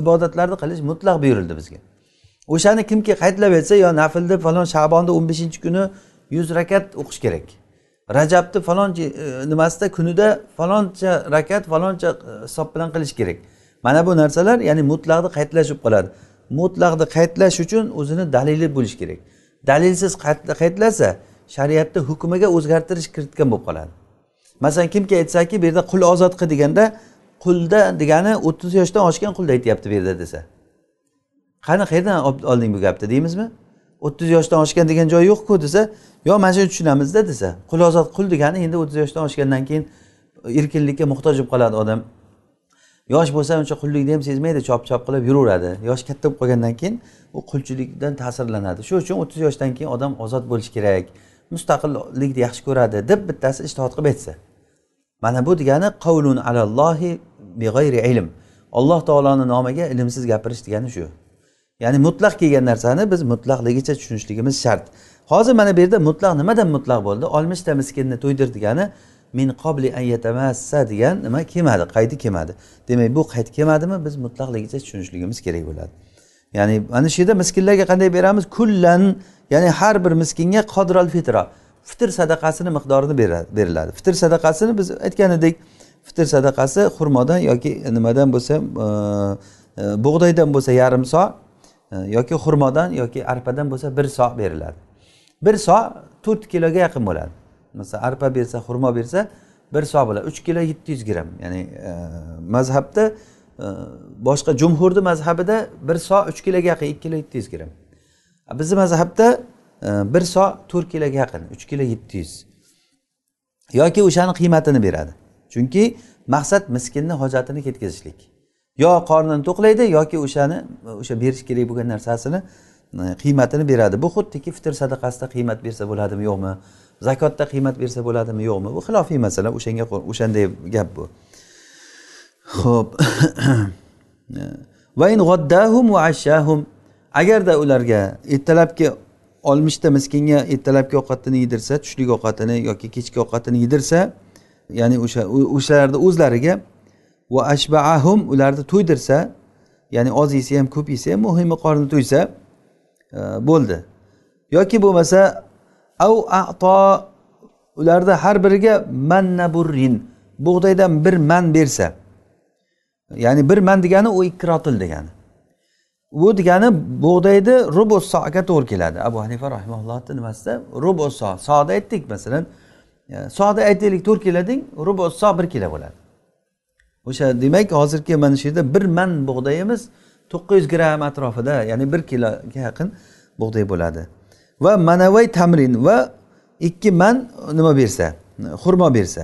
ibodatlarni qilish mutlaq buyurildi bizga. O'shani kimki qaytlab aytsa yo naflni falon shabonni o'n beshinchi kuni yuz rakat o'qish kerak. Rajabni falonchi e, nimasida kunida faloncha rakat faloncha e, hisob bilan qilish kerak. Mana bu narsalar ya'ni mutlaqni qaytlash bo'lib qoladi mutlaqni qaytlash uchun o'zini dalili bo'lishi kerak. Dalilsiz qaytlasa shariatni hukmiga o'zgartirish kiritgan bo'lib qoladi. Masalan kimki aytsaki bu yerda qul ozod qil deganda qulda degani o'ttiz yoshdan oshgan qulni aytyapti bu yerda desa. Qani qayerdan olding bu gapni deymizmi? O'ttiz yoshdan oshgan degan joyi yo'qku desa yo mana shuni tushunamizda desa. Qul ozod qul degani endi o'ttiz yoshdan oshgandan keyin e, erkinlikka muhtoj bo'lib qoladi odam. Yosh bo'lsa uncha qullikni ham sezmaydi chop chop qilib yuraveradi. Yosh katta bo'lib qolgandan keyin u qulchilikdan ta'sirlanadi. Shuning uchun o'ttiz yoshdan keyin odam ozod bo'lishi kerak mustaqillikni yaxshi ko'radi deb bittasi ishtihod qilib aytsa. Mana bu degani qavlun alallohi big'ayri ilm. Alloh taoloni nomiga ilmsiz gapirish degani shu. Ya'ni mutlaq kelgan narsani biz mutlaqligicha tushunishligimiz shart. Hozir mana bu yerda mutlaq nimadan mutlaq bo'ldi? Oltmishta miskinni to'ydir degani min qobli ayatamassa degan nima kelmadi qaydi kelmadi demak bu qayd kelmadimi biz mutlaqligicha tushunishligimiz kerak bo'ladi. Ya'ni mana shu yerda miskinlarga qanday beramiz? Kullan ya'ni har bir miskinga qodral fitra. Fitr sadaqasini miqdorini beriladi. Fitr sadaqasini biz aytgan edik. Fitr sadaqasi xurmodan yoki nimadan bo'lsa e, bug'doydan bo'lsa yarim so yoki xurmodan yoki arpadan bo'lsa bir so beriladi. Bir so to'rt kiloga yaqin bo'ladi. Masalan arpa bersa xurmo bersa bir so bo'ladi. Uch kilo yetti yuz gramm ya'ni e, mazhabda e, boshqa jumhurni mazhabida bir so uch kiloga yaqin ikki kilo yetti yuz gramm bizni mazhabda e, bir so to'rt kiloga yaqin uch kilo yetti yuz yoki o'shani qiymatini beradi. Chunki maqsad miskinni hojatini ketkazishlik. Yo qornini to'qlaydi yoki o'shani o'sha berish kerak bo'lgan narsasini e, qiymatini beradi. Bu xuddiki fitr sadaqasida qiymat bersa bo'ladimi yo'qmi? Zakotda qiymat bersa bo'ladimi yo'qmi? Bu xilofiy masala o'shanga o'shanday gap bu. Ho'p agarda ularga ertalabki oltmishta miskinga ertalabki ovqatini yedirsa tushlik ovqatini yoki kechki ovqatini yedirsa ya'ni o'sha o'shalarni o'zlariga va ashbaahum ularni to'ydirsa ya'ni oz yesa ham ko'p yesa ham muhimi qorni to'ysa e, bo'ldi. Yoki bo'lmasa av ato ularni har biriga manna burrin bug'doydan bir man bersa ya'ni bir man degani u ikki rotil degani. Bu degani bug'doyni rubu soga to'g'ri keladi. Abu hanifa rahimallohni nimasida? Rubu so soda aytdik masalan e, soda aytaylik to'rt kilo deng rubu so bir kilo bo'ladi. O'sha demak hozirgi mana shu yerda bir man bug'doyimiz to'qqiz yuz gramm atrofida ya'ni bir kiloga yaqin bug'doy bo'ladi. Va manavay tamrin va ikki man nima bersa xurmo bersa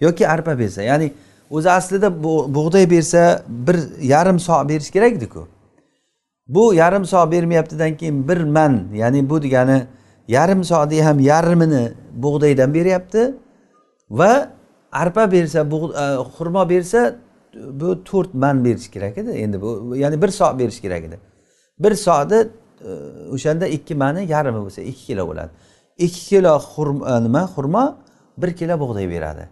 yoki arpa bersa ya'ni o'zi aslida bug'doy bersa bir yarim so berish kerak ediku bu yarim so bermayaptidan keyin bir man ya'ni bu degani yarim soni ham yarmini bug'doydan beryapti va arpa bersa e, xurmo bersa bu to'rt man berish kerak edi. Endi bu ya'ni bir so berish kerak edi. Bir soni e, o'shanda ikki mani yarmi bo'lsa ikki kilo bo'ladi. Ikki kilo xurmo e, nima? Xurmo bir kilo bug'doy beradi.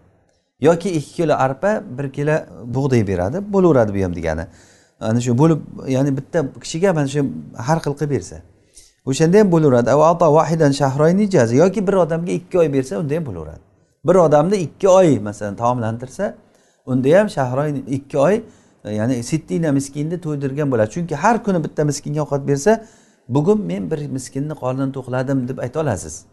Yoki ikki kilo arpa bir kilo bug'doy beradi. Bo'laveradi bu ham degani. Ana shu bo'lib ya'ni bitta kishiga mana shu har xil qilib bersa. O'shanda ham bo'laveradi. Yoki bir odamga ikki oy bersa unda ham bo'laveradi. Bir odamni ikki oy masalan taomlantirsa unda ham shahroyn ikki oy e, ya'ni sittina miskinni to'ydirgan bo'ladi. Chunki har kuni bitta miskinga ovqat bersa bugun men bir miskinni qornini to'qladim deb ayta olasiz.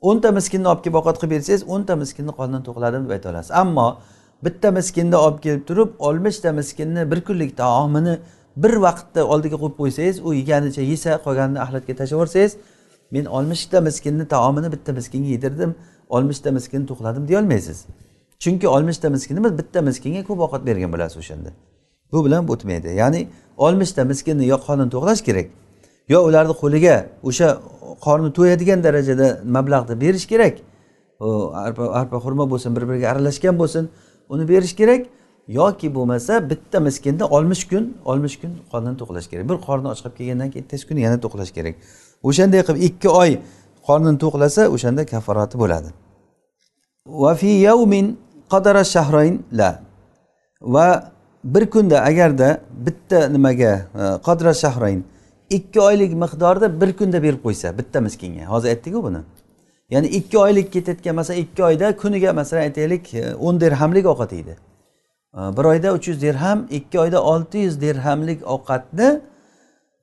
O'nta miskinni olib kelib ovqat qilib bersangiz o'nta miskinni qornini to'qladim deb ayta olasiz. Ammo bitta miskinni olib kelib turib oltmishta miskinni bir kunlik taomini bir vaqtda oldiga qo'yib qo'ysangiz u yeganicha yesa qolganini axlatga tashlab yuborsangiz men oltmishta miskinni taomini bitta miskinga yedirdim. Oltmishta miskinni to'qladim deyolmaysiz. Chunki oltmishta miskin biz bitta miskinga ko'p ovqat bergan bo'lasiz o'shanda. Bu bilan o'tmaydi. Ya'ni oltmishta miskinni yo qornini to'qlash kerak yo ularni qo'liga o'sha qorni to'yadigan darajada mablag'ni berish kerak. Arpa arpa xurmo bo'lsin bir biriga aralashgan bo'lsin uni berish kerak. Yoki bo'lmasa bitta miskinni oltmish kun oltmish kun qornini to'qlash kerak. Bir qorni och qolib kelgandan keyin ertasi kuni yana to'qlash kerak. O'shanday qilib ikki oy qornini to'qlasa o'shanda kaforati bo'ladi. Va fi yawmin qadara shahrayn la. Va bir kunda agarda bitta nimaga e, qadra shahrayn ikki oylik miqdorda bir kunda berib qo'ysa bitta miskinga hozir aytdiku buni. Ya'ni ikki oylik ketayotgan masalan ikki oyda kuniga masalan aytaylik e, o'n dirhamlik ovqat yeydi. E, bir oyda uch yuz dirham ikki oyda olti yuz dirhamlik ovqatni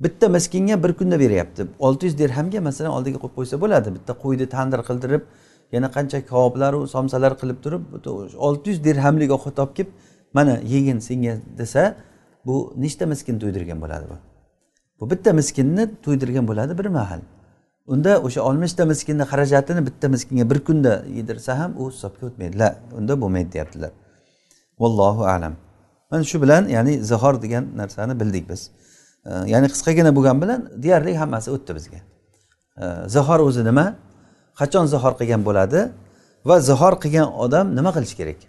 bitta miskinga bir kunda beryapti. olti yuz dirhamga masalan oldiga qo'yib qo'ysa bo'ladi. Bitta qo'yni tandir qildirib yana qancha kaboblaru somsalar qilib turib olti yuz dirhamlik ovqat olib kelib mana yegin senga desa bu nechta miskin to'ydirgan bo'ladi bu? Bu bitta miskinni to'ydirgan bo'ladi bir mahal. Unda o'sha oltmishta miskinni xarajatini bitta miskinga bir kunda yedirsa ham u hisobga o'tmaydi. La unda bo'lmaydi deyaptilar. Vallohu alam. Mana shu bilan ya'ni zihor degan narsani bildik biz. Ya'ni qisqagina bo'lgani bilan deyarli hammasi o'tdi bizga. Zihor o'zi nima? Qachon zihor qilgan bo'ladi? Va zihor qilgan odam nima qilishi kerak?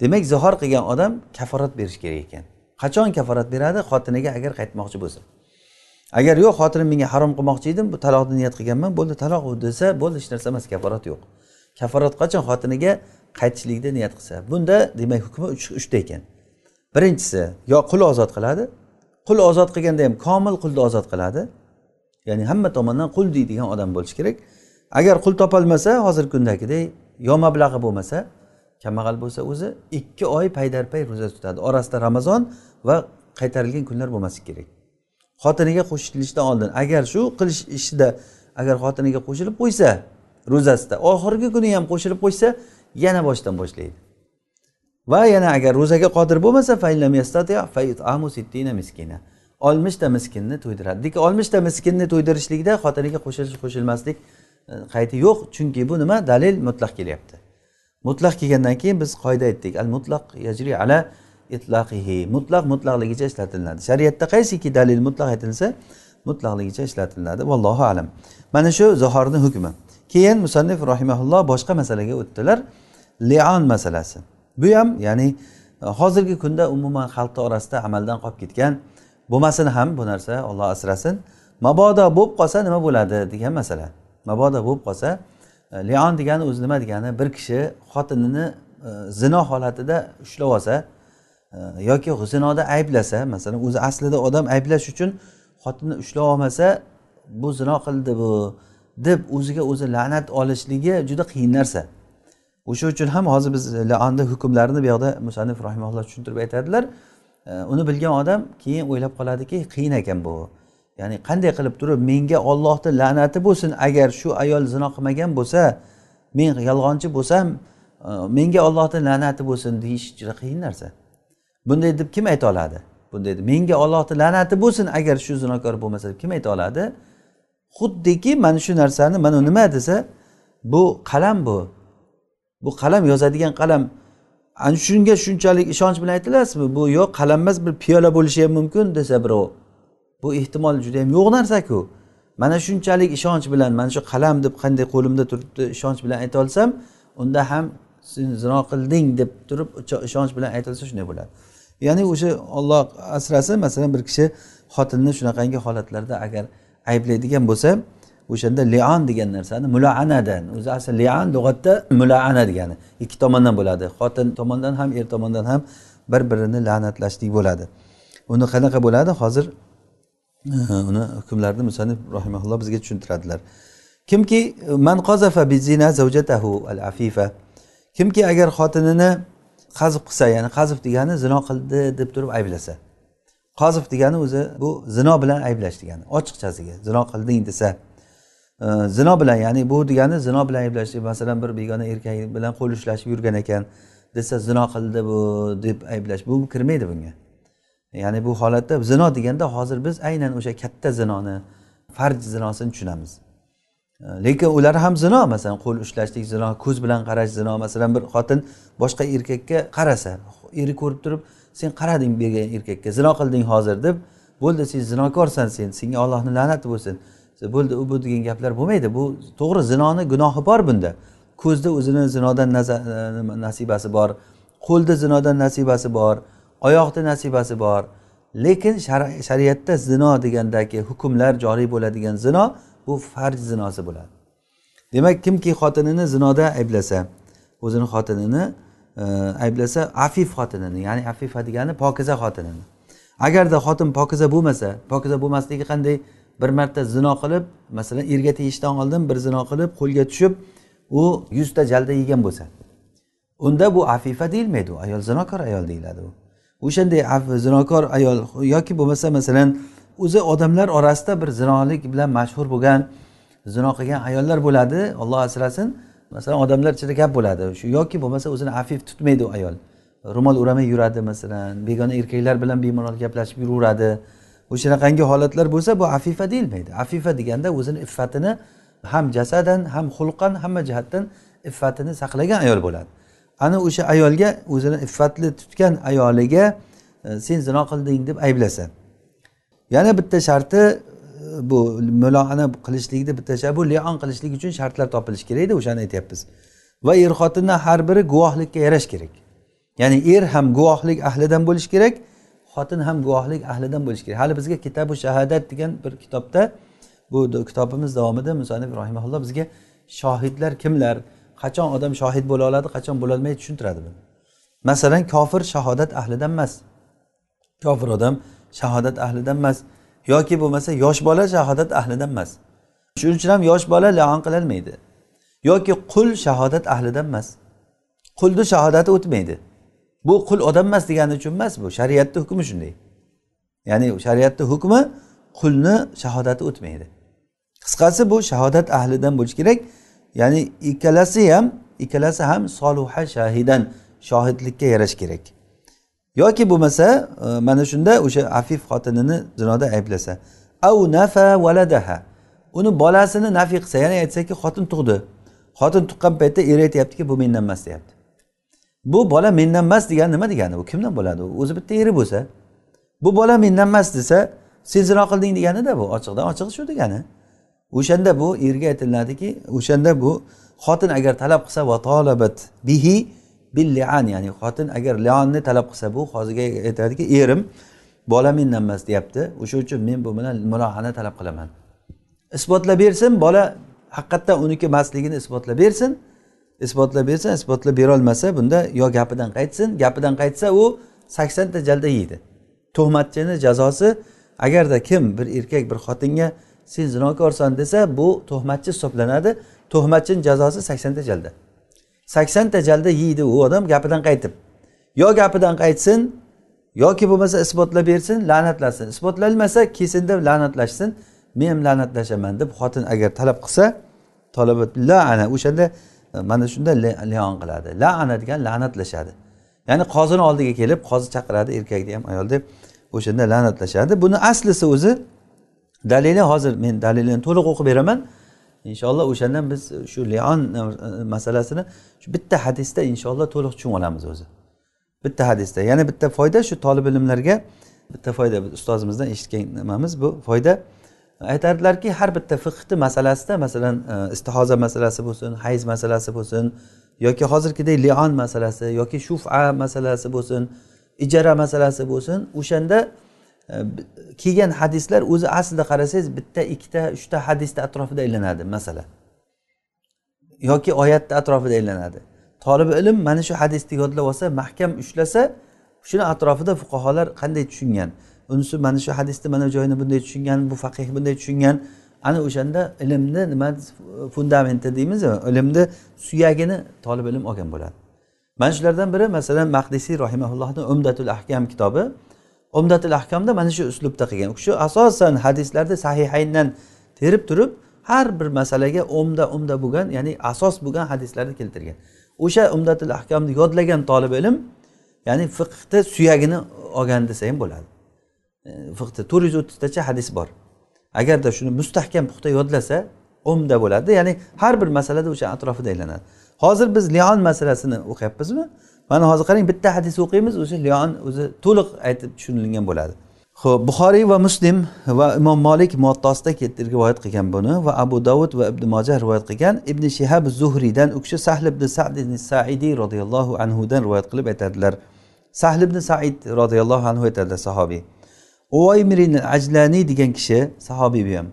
Demak zihor qilgan odam kaforat berishi kerak ekan. Qachon kaforat beradi? Xotiniga agar qaytmoqchi bo'lsa. Agar yo'q xotinim menga harom qilmoqchi edim bu taloqni niyat qilganman bo'ldi taloq desa bo'ldi hech narsa emas kaforat yo'q. Kaforat qachon xotiniga qaytishlikni niyat qilsa? Bunda demak hukmi uchta ekan. Birinchisi yo qul ozod qiladi qul ozod qilganda ham komil qulni ozod qiladi. Ya'ni hamma tomondan qul deydigan odam bo'lishi kerak. Agar qul topolmasa hozirgi kundagidek yo mablag'i bo'lmasa kambag'al bo'lsa o'zi ikki oy paydarpay ro'za tutadi. Orasida ramazon va qaytarilgan kunlar bo'lmasligi kerak. Xotiniga qo'shilishdan oldin agar shu qilish ishida agar xotiniga qo'shilib qo'ysa ro'zasida oxirgi kuni ham qo'shilib qo'ysa yana boshdan boshlaydi. Va yana agar ro'zaga qodir bo'lmasa oltmishta miskinni to'ydiradi. Lekin oltmishta miskinni to'ydirishlikda xotiniga qo'shilish qo'shilmaslik e, qayti yo'q. Chunki bu nima? Dalil mutlaq kelyapti. Mutlaq kelgandan keyin biz qoida aytdik al mutlaq yajri ala itlaqihi. Mutlaq mutlaqligicha ishlatiladi. Shariatda qaysiki dalil mutlaq aytilsa mutlaqligicha ishlatiladi. Vallohu alam. Mana shu zahorni hukmi. Keyin musannif rahimaulloh boshqa masalaga o'tdilar. Lion masalasi. Bu ham ya'ni e, hozirgi kunda umuman xalqni orasida amaldan qolib ketgan bo'lmasin ham bu narsa olloh asrasin. Mabodo bo'lib qolsa nima bo'ladi degan masala. Mabodo bo'lib qolsa e, lion degani o'zi nima degani bir kishi xotinini e, zino holatida ushlab olsa yoki zinoda ayblasa masalan o'zi aslida odam ayblash uchun xotinni ushlab olmasa bu zino qildi bu deb o'ziga o'zi la'nat olishligi juda qiyin narsa. O'sha uchun ham hozir biz e, laonni hukmlarini bu yoqda musannif rahimalloh tushuntirib aytadilar. E, uni bilgan odam keyin o'ylab qoladiki qiyin ekan bu. Ya'ni qanday qilib turib menga ollohni la'nati bo'lsin agar shu ayol zino qilmagan bo'lsa men yolg'onchi bo'lsam e, menga ollohni la'nati bo'lsin deyish juda qiyin narsa. Bunday deb kim ayta oladi? Bunday deb menga ollohni la'nati bo'lsin agar shu zinokor bo'lmasa deb kim ayta oladi? Xuddiki mana shu narsani mana nima desa bu qalam bu. Bu qalam yozadigan qalam. Ana shunga shunchalik ishonch bilan aytilasizmi? Bu yo'q qalam emas bir piyola bo'lishi ham mumkin desa birov bu ehtimol juda yam yo'q narsaku. Mana shunchalik ishonch bilan mana shu qalam deb qanday qo'limda turibdi ishonch bilan ayta olsam unda ham sen zino qilding deb turib ishonch bilan aytilsa shunday bo'ladi. Ya'ni o'sha olloh asrasin masalan bir kishi xotinni shunaqangi holatlarda agar ayblaydigan bo'lsa o'shanda lion degan narsani mulaanadan o'zi asli lion lug'atda mulaana degani. Ikki tomondan bo'ladi. Xotin tomondan ham er tomondan ham bir birini la'natlashlik bo'ladi. Uni qanaqa bo'ladi? Hozir eh, uni hukmlarini musanif rahimaulloh bizga tushuntiradilar. Kimki man qozafa bizina zavjatahu al afifa kimki agar xotinini qazib qilsa ya'ni qazib degani zino qildi deb turib ayblasa. Qozif degani o'zi bu zino bilan ayblash degani ochiqchasiga zino qilding desa. Zino bilan ya'ni bu degani zino bilan ayblashlik. Masalan bir begona erkak bilan qo'l ushlashib yurgan ekan desa zino qildi bu deb ayblash bu kirmaydi bunga. Ya'ni bu holatda zino deganda hozir biz aynan o'sha katta zinoni farj zinosini tushunamiz. Lekin ular ham zino masalan qo'l ushlashlik zino ko'z bilan qarash zino masalan bir xotin boshqa erkakka qarasa eri ko'rib turib sen qarading bergan erkakka zino qilding hozir deb bo'ldi sen zinokorsan sen senga ollohni la'nati bo'lsin bo'ldi u bu degan gaplar bo'lmaydi. Bu to'g'ri zinoni gunohi bor bunda. Ko'zda o'zini zinodan nasibasi bor qo'lda zinodan nasibasi bor oyoqda nasibasi bor. Lekin shariatda zino degandagi hukmlar joriy bo'ladigan zino bu farj zinosi bo'ladi. Demak kimki xotinini zinoda ayblasa o'zini xotinini e, ayblasa afif xotinini ya'ni afifa degani pokiza xotinini. Agarda xotin pokiza bo'lmasa pokiza bo'lmasligi qanday? Bir marta zino qilib masalan erga tegishdan oldin bir zino qilib qo'lga tushib u yuzta jalda yegan bo'lsa. Unda bu afifa deyilmaydi u ayol zinokor ayol deyiladi u. O'shanday zinokor ayol yoki bo'lmasa masalan o'zi odamlar orasida bir zinolik bilan mashhur bo'lgan zino qilgan ayollar bo'ladi olloh asrasin masalan odamlar ichida gap bo'ladi. Shu yoki bo'lmasa o'zini afif tutmaydi u ayol. Ro'mol o'ramay yuradi masalan begona erkaklar bilan bemalol gaplashib yuraveradi. O'shanaqangi holatlar bo'lsa bu afifa deyilmaydi. Afifa deganda o'zini iffatini ham jasadan ham xulqan hamma jihatdan iffatini saqlagan ayol bo'ladi. Ana o'sha ayolga o'zini iffatli tutgan ayoliga e, sen zino qilding deb ayblasa yana bitta sharti e, bu muloana qilishlikni bitta shart bu lion qilishlik uchun shartlar topilishi kerakda o'shani aytyapmiz. Va er xotinni har biri guvohlikka yarash kerak. Ya'ni er ham guvohlik ahlidan bo'lishi kerak xotin ham guvohlik ahlidan bo'lishi kerak. Hali bizga kitabu shahadat degan bir kitobda bu kitobimiz davomida musanif rahimaulloh bizga shohidlar kimlar? Qachon odam shohid bo'la oladi qachon bo'lolmaydi tushuntiradi buni. Masalan kofir shahodat ahlidan emas. Kofir odam shahodat ahlidan emas. Yoki bo'lmasa yosh bola shahodat ahlidan emas. Shuning uchun ham yosh bola laon qilolmaydi yoki qul shahodat ahlidan emas. Qulni shahodati o'tmaydi. Bu qul odam emas degani uchun emas bu. Shariatni hukmi shunday. Ya'ni shariatni hukmi qulni shahodati o'tmaydi. Qisqasi bu shahodat ahlidan bo'lishi kerak. Ya'ni ikkalasi ham ikkalasi ham soluha shahidan shohidlikka yarash kerak. Yoki bo'lmasa e, mana shunda o'sha afif xotinini zinoda ayblasa au nafa valadaha uni bolasini nafiy qilsa ya'ni aytsaki xotin tug'di. Xotin tuqqan paytda er aytyaptiki bu mendan emas deyapti. Bu bola mendan emas degani nima degani? U kimdan bo'ladi? U o'zi bitta eri bo'lsa. Bu bola mendan emas desa sen zino qilding deganida bu ochiqdan ochiq shu degani. O'shanda bu erga aytiladiki o'shanda bu xotin agar talab qilsa va tolabat bihi billian ya'ni xotin agar leonni talab qilsa bu hozirga aytadiki erim bola mendan emas deyapti. O'sha uchun men bu bilan mulohana talab qilaman. Isbotlab bersin bola haqiqatdan uniki emasligini isbotlab bersin. Isbotlab bersa isbotlab berolmasa bunda yo gapidan qaytsin. Gapidan qaytsa u saksonta jalda yeydi. Tuhmatchini jazosi agarda kim bir erkak bir xotinga sen zinokorsan desa bu tuhmatchi hisoblanadi. Tuhmatchini jazosi saksonta jalda. Saksonta jalda yeydi u odam gapidan qaytib. Yo gapidan qaytsin yoki bo'lmasa isbotlab bersin la'natlasin. Isbotlanmasa kelsin deb la'natlashsin. Men ham la'natlashaman deb xotin agar talab qilsa laana o'shanda mana shunda leon qiladi. Laana degan la'natlashadi. Ya'ni qozini oldiga kelib qozi chaqiradi erkakni ham ayolni o'shanda la'natlashadi. Buni aslisi o'zi dalili hozir men dalilini to'liq o'qib beraman. Inshaalloh o'shandan biz shu leon e, masalasini shu bitta hadisda inshaalloh to'liq tushunib olamiz o'zi. Bitta hadisda. Yana bitta foyda shu tolib ilmlarga bitta foyda ustozimizdan eshitgan nimamiz? Bu foyda aytadilarki har bitta fiqni masalasida masalan e, istihoza masalasi bo'lsin hayz masalasi bo'lsin yoki hozirgidek lion masalasi yoki shufa masalasi bo'lsin ijara masalasi bo'lsin o'shanda e, kelgan hadislar o'zi aslida qarasangiz bitta ikkita uchta hadisni atrofida aylanadi masala. Yoki oyatni atrofida aylanadi. Tolib ilm mana shu hadisni yodlab olsa mahkam ushlasa shuni atrofida fuqarolar qanday tushungan? Unisi mana shu hadisni mana bu joyini bunday tushungan bu faqih bunday tushungan. Ana o'shanda ilmni nima fundamenti deymiz ilmni suyagini tolib ilm olgan bo'ladi. Mana shulardan biri masalan mahdisiy rahimaullohni umdatul ahkam kitobi. Umdatul ahkamda mana shu uslubda qilgan. U kishi asosan hadislarni sahihayndan terib turib har bir masalaga umda umda bo'lgan ya'ni asos bo'lgan hadislarni keltirgan. O'sha umdatul ahkamni yodlagan tolib ilm ya'ni fiqhni suyagini olgan desa ham bo'ladi. Fiqda to'rt yuz o'ttiztacha hadis bor. Agarda shuni mustahkam puxta yodlasa umda bo'ladi. Ya'ni har bir masalada o'sha atrofida aylanadi. Hozir biz lion masalasini o'qiyapmizmi? Mana hozir qarang bitta hadis o'qiymiz o'sha lion o'zi to'liq aytib tushunilgan bo'ladi. Ho'p buxoriy va muslim va imom molik muattosida rivoyat qilgan buni va abu davud va ibn mojah rivoyat qilgan. Ibn shihab zuhriydan u kishi sahl ibn sad saidiy roziyallohu anhudan rivoyat qilib aytadilar. Sahl ibn said roziyallohu anhu aytadilar sahobiy. Uvoymirin ajlaniy degan kishi sahobiy bu ham.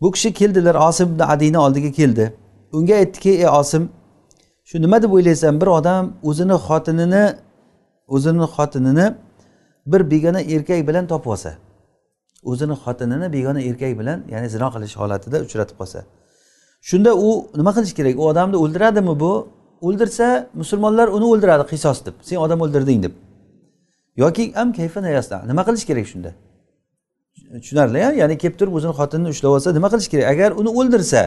Bu kishi keldilar osim ibn adiyni oldiga keldi. Unga aytdiki ey osim shu nima deb o'ylaysan? Bir odam o'zini xotinini o'zini xotinini bir begona erkak bilan topib olsa o'zini xotinini begona erkak bilan ya'ni zino qilish holatida uchratib qolsa shunda u nima qilish kerak? U odamni o'ldiradimi bu? O'ldirsa musulmonlar uni o'ldiradi qisos deb. Sen odam o'ldirding deb. Yoki am kayfa nima qilish kerak shunda? Tushunarli ya'ni kelib turib o'zini xotinini ushlab olsa nima qilish kerak? Agar uni o'ldirsa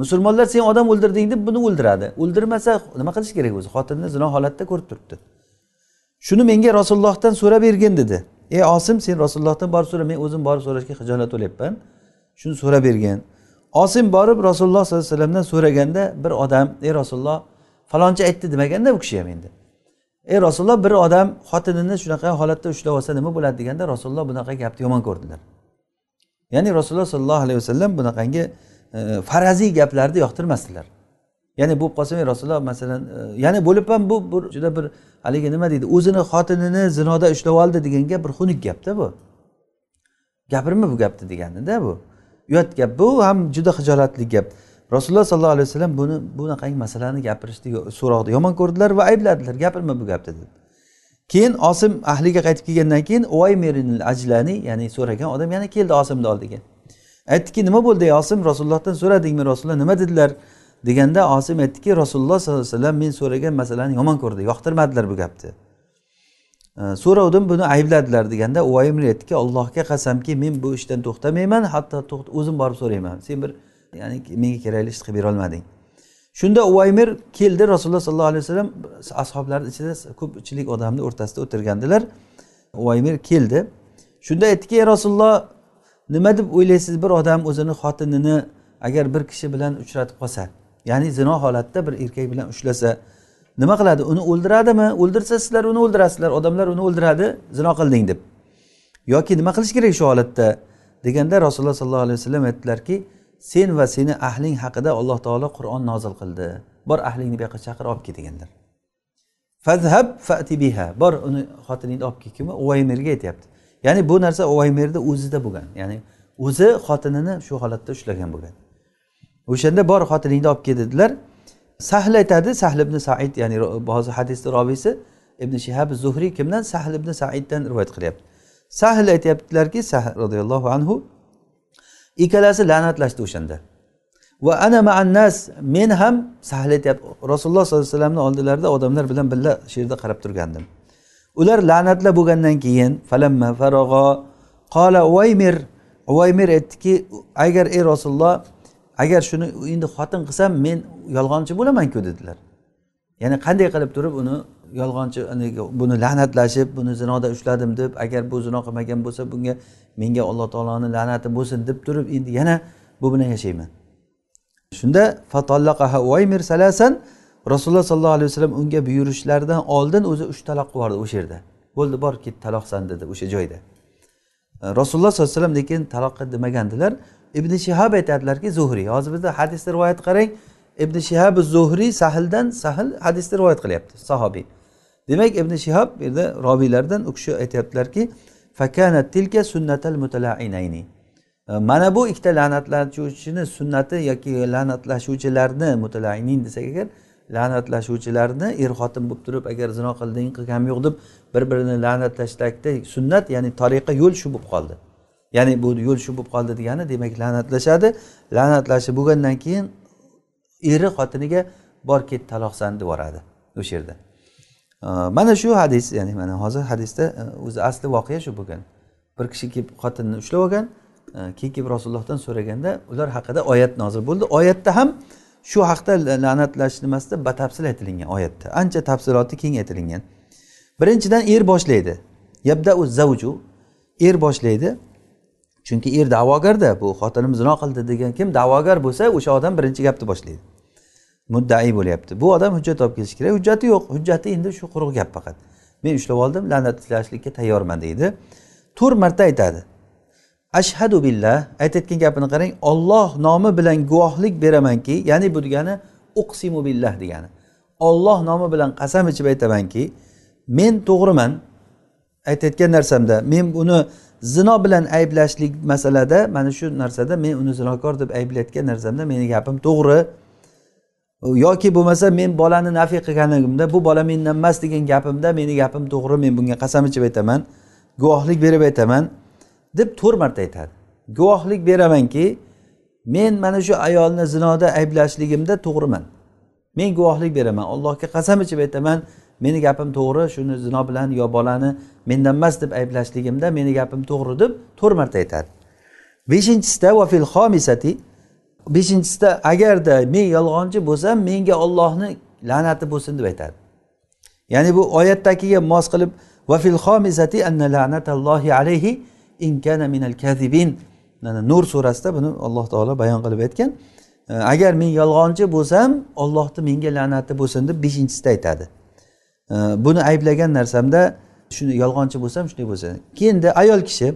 musulmonlar sen odam o'ldirding deb buni o'ldiradi. O'ldirmasa nima qilish kerak o'zi? Xotinni zino holatda ko'rib turibdi. Shuni menga rasulullohdan so'rab bergin dedi. Ey osim sen rasulullohdan borib so'ra men o'zim borib so'rashga hijolat bo'lyapman shuni so'rab bergin. Osim borib rasululloh sollallohu alayhi vasallamdan so'raganda bir odam ey rasululloh falonchi aytdi demaganda u kishi ham endi. Ey rasululloh bir odam xotinini shunaqa holatda ushlab olsa nima bo'ladi deganda rasululloh bunaqa gapni yomon ko'rdilar. Ya'ni rasululloh sollallohu alayhi vasallam bunaqangi e, faraziy gaplarni yoqtirmasdilar. Ya'ni bo'lib qolsa rasululloh masalan e, ya'ni bo'lib ham bu bir juda bir haligi nima deydi o'zini xotinini zinoda ushlab oldi degan gap bir xunuk gapda bu. Gapirma bu gapni deganida bu. Uyat gap bu ham juda hijolatli gap. Rasululloh sollallohu alayhi vasallam buni bunaqangi masalani gapirishni so'roqni yomon ko'rdilar va aybladilar gapirma bu gapni dedi. Keyin osim ahliga qaytib kelgandan keyin uvaymerinil ajlani ya'ni so'ragan odam yana keldi osimni oldiga. Aytdiki nima bo'ldi ey osim? Rasulullohdan so'radingmi? Rasululloh nima dedilar? deganda osim aytdiki rasululloh sollallohu alayhi vasallam men so'ragan masalani yomon ko'rdi yoqtirmadilar bu gapni. So'ravdim buni aybladilar deganda uvaymir aytdiki allohga qasamki men bu ishdan to'xtamayman hatto o'zim borib so'rayman. Sen bir ya'ni menga kerakli ishni qilib berolmading shunda uvaymir keldi rasululloh sollallohu alayhi vasallam ashoblarni ichida ko'pchilik odamni o'rtasida o'tirgandilar. Uvaymir keldi. Shunda aytdiki ey rasululloh nima deb o'ylaysiz bir odam o'zini xotinini agar bir kishi bilan uchratib qolsa? Ya'ni zino holatda bir erkak bilan ushlasa nima qiladi? Uni o'ldiradimi? O'ldirsa sizlar uni o'ldirasizlar odamlar uni o'ldiradi zino qilding deb. Yoki nima qilish kerak shu holatda? deganda rasululloh sollallohu alayhi vasallam aytdilarki sen va seni ahling haqida alloh taolo qur'on nozil qildi. Bor ahlingni bu yoqqa chaqir olib ket deganlar fazhab fati biha. Bor uni xotiningni olib kel kim uvaymerga aytyapti. Ya'ni bu narsa uvaymerni o'zida bo'lgan. Ya'ni o'zi xotinini shu holatda ushlagan bo'lgan. O'shanda bor xotiningni olib kel dedilar sahl aytadi sahl ibn said ya'ni hozir hadisni robiysi ibn shihab zuhriy kimdan? Sahl ibn saiddan rivoyat qilyapti. Sahl aytyaptilarki sahl roziyallohu anhu ikkalasi la'natlashdi o'shanda. Va ana maannas men ham sahl aytyapti rasululloh sollallohu alayhi vasallamni oldilarida odamlar bilan birga shu yerda qarab turgandim. Ular la'natlab bo'lgandan keyin falamma farog'o qola uvaymir uvaymir aytdiki agar ey rasululloh agar shuni endi xotin qilsam men yolg'onchi bo'lamanku dedilar. Ya'ni qanday qilib turib uni yolg'onchi buni la'natlashib buni zinoda ushladim deb agar bu zino qilmagan bo'lsa bunga menga alloh taoloni la'nati bo'lsin deb turib endi yana bu bilan yashayman. Shunda uvaymir salasan rasululloh sollallohu alayhi vasallam unga buyurishlaridan oldin o'zi uch taloq qilib yubordi o'sha yerda. Bo'ldi bor ket taloqsan dedi o'sha joyda. Rasululloh sollallohu alayhi vasallam lekin taloqqa demagandilar. Ibn shihob aytadilarki zuhriy hozir bizda hadisni rivoyat qarang ibn shihab zuhriy sahldan sahl hadisni rivoyat qilyapti sahobiy. Demak ibn shihob bu yerda robiylardan u kishi aytyaptilarki fakanat tilka sunnatal mutalainayni e, mana bu ikkita la'natlashuvchini sunnati yoki la'natlashuvchilarni mutalainin desak agar la'natlashuvchilarni er xotin bo'lib turib agar zino qilding qilganim yo'q deb bir birini la'natlashlikda sunnat ya'ni tariqa yo'l shu bo'lib qoldi. Ya'ni bu yo'l shu bo'lib qoldi degani demak la'natlashadi. La'natlashib bo'lgandan keyin eri xotiniga bor ket taloqsan deb yuboradi o'sha yerda mana shu hadis ya'ni mana hozir hadisda o'zi asli voqea shu bo'lgan. Bir kishi kelib xotinni ushlab olgan keyin kelib rasulullohdan so'raganda ular haqida oyat nozil bo'ldi. Oyatda ham shu haqda la'natlash nimasida batafsil aytilingan oyatda. Ancha tafsiloti keng aytilingan. Birinchidan er boshlaydi. Yabda u zavju er boshlaydi. Chunki er da'vogarda bu xotinim zino qildi degan kim da'vogar bo'lsa o'sha odam birinchi gapni boshlaydi. Muddai bo'lyapti. Bu odam hujjat olib kelishi kerak. Hujjati yo'q. Hujjati endi shu quruq gap faqat. Men ushlab oldim la'natlashlikka tayyorman deydi. To'rt marta aytadi. Ashhadu billah. Aytayotgan gapini qarang. Olloh nomi bilan guvohlik beramanki ya'ni bu degani uqsimu billah degani. Olloh nomi bilan qasam ichib aytamanki men to'g'riman. Aytayotgan narsamda men buni zino bilan ayblashlik masalada mana shu narsada men uni zinokor deb ayblayotgan narsamda meni gapim to'g'ri. Yoki bo'lmasa men bolani nafiy qilganimda bu bola mendan emas degan gapimda meni gapim to'g'ri men bunga qasam ichib aytaman guvohlik berib aytaman deb to'rt marta aytadi. Guvohlik beramanki men mana shu ayolni zinoda ayblashligimda to'g'riman. Men guvohlik beraman allohga qasam ichib aytaman meni gapim to'g'ri shuni zino bilan yo bolani mendan emas deb ayblashligimda meni gapim to'g'ri deb to'rt marta aytadi. Beshinchisida va fil xomisati beshinchisida agarda men yolg'onchi bo'lsam menga ollohni la'nati bo'lsin deb aytadi. Ya'ni bu oyatdagiga mos qilib va alayhi in kana nur surasida buni alloh taolo bayon qilib aytgan. Agar men yolg'onchi bo'lsam ollohni menga la'nati bo'lsin deb beshinchisida aytadi. Buni ayblagan narsamda shuni yolg'onchi bo'lsam shunday bo'lsa keyinda ayol kishi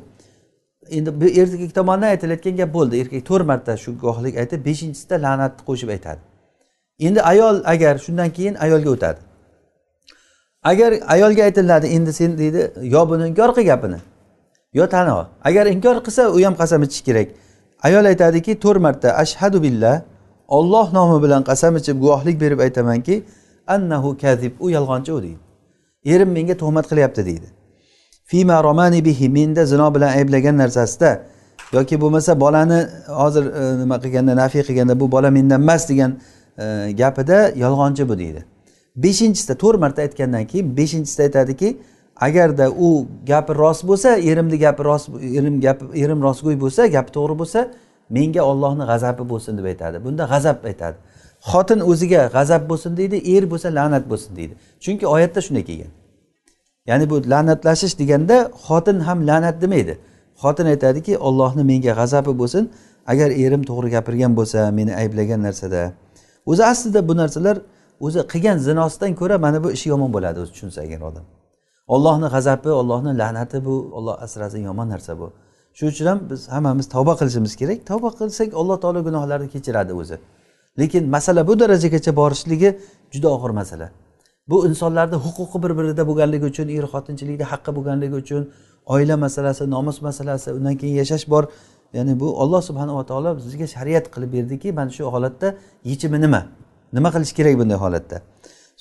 endi bu erkak tomonidan aytilayotgan gap bo'ldi. Erkak to'rt marta shu guvohlik aytib beshinchisida la'natni qo'shib aytadi. Endi ayol agar shundan keyin ayolga o'tadi. Agar ayolga aytiladi endi sen deydi yo buni inkor qil gapini yo tani ol. Agar inkor qilsa u ham qasam ichish kerak. Ayol aytadiki to'rt marta ashhadu billah olloh nomi bilan qasam ichib guvohlik berib aytamanki annahu kazib. U yolg'onchi u deydi. Erim menga tuhmat qilyapti deydi. Fima romani bihi menda zino bilan ayblagan narsasida. Yoki bo'lmasa bolani hozir e, nima qilganda nafiy qilganda bu bola mendan emas degan e, gapida yolg'onchi bu deydi. Beshinchisida to'rt marta aytgandan keyin beshinchisida aytadiki agarda u gapi rost bo'lsa erimni gapi rost erim gapi erim rostgo'y bo'lsa gapi to'g'ri bo'lsa menga ollohni g'azabi bo'lsin deb aytadi. Bunda g'azab aytadi. Xotin o'ziga g'azab bo'lsin deydi er bo'lsa la'nat bo'lsin deydi. Chunki oyatda shunday kelgan. Ya'ni bu la'natlashish deganda xotin ham la'nat demaydi. Xotin aytadiki ollohni menga g'azabi bo'lsin agar erim to'g'ri gapirgan bo'lsa meni ayblagan narsada. O'zi aslida bu narsalar o'zi qilgan zinosidan ko'ra mana bu ishi yomon bo'ladi o'zi tushunsa agar odam. Ollohni g'azabi ollohni la'nati bu olloh asrasin yomon narsa bu. Shuning uchun ham biz hammamiz tavba qilishimiz kerak. Tavba qilsak alloh taolo gunohlarni kechiradi o'zi. Lekin masala bu darajagacha borishligi juda og'ir masala. Bu insonlarni huquqi bir birida bo'lganligi uchun er xotinchilikda haqqi bo'lganligi uchun oila masalasi nomus masalasi undan keyin yashash bor. Ya'ni bu olloh subhanava taolo bizga shariat qilib berdiki mana shu holatda yechimi nima? Nima qilish kerak bunday holatda?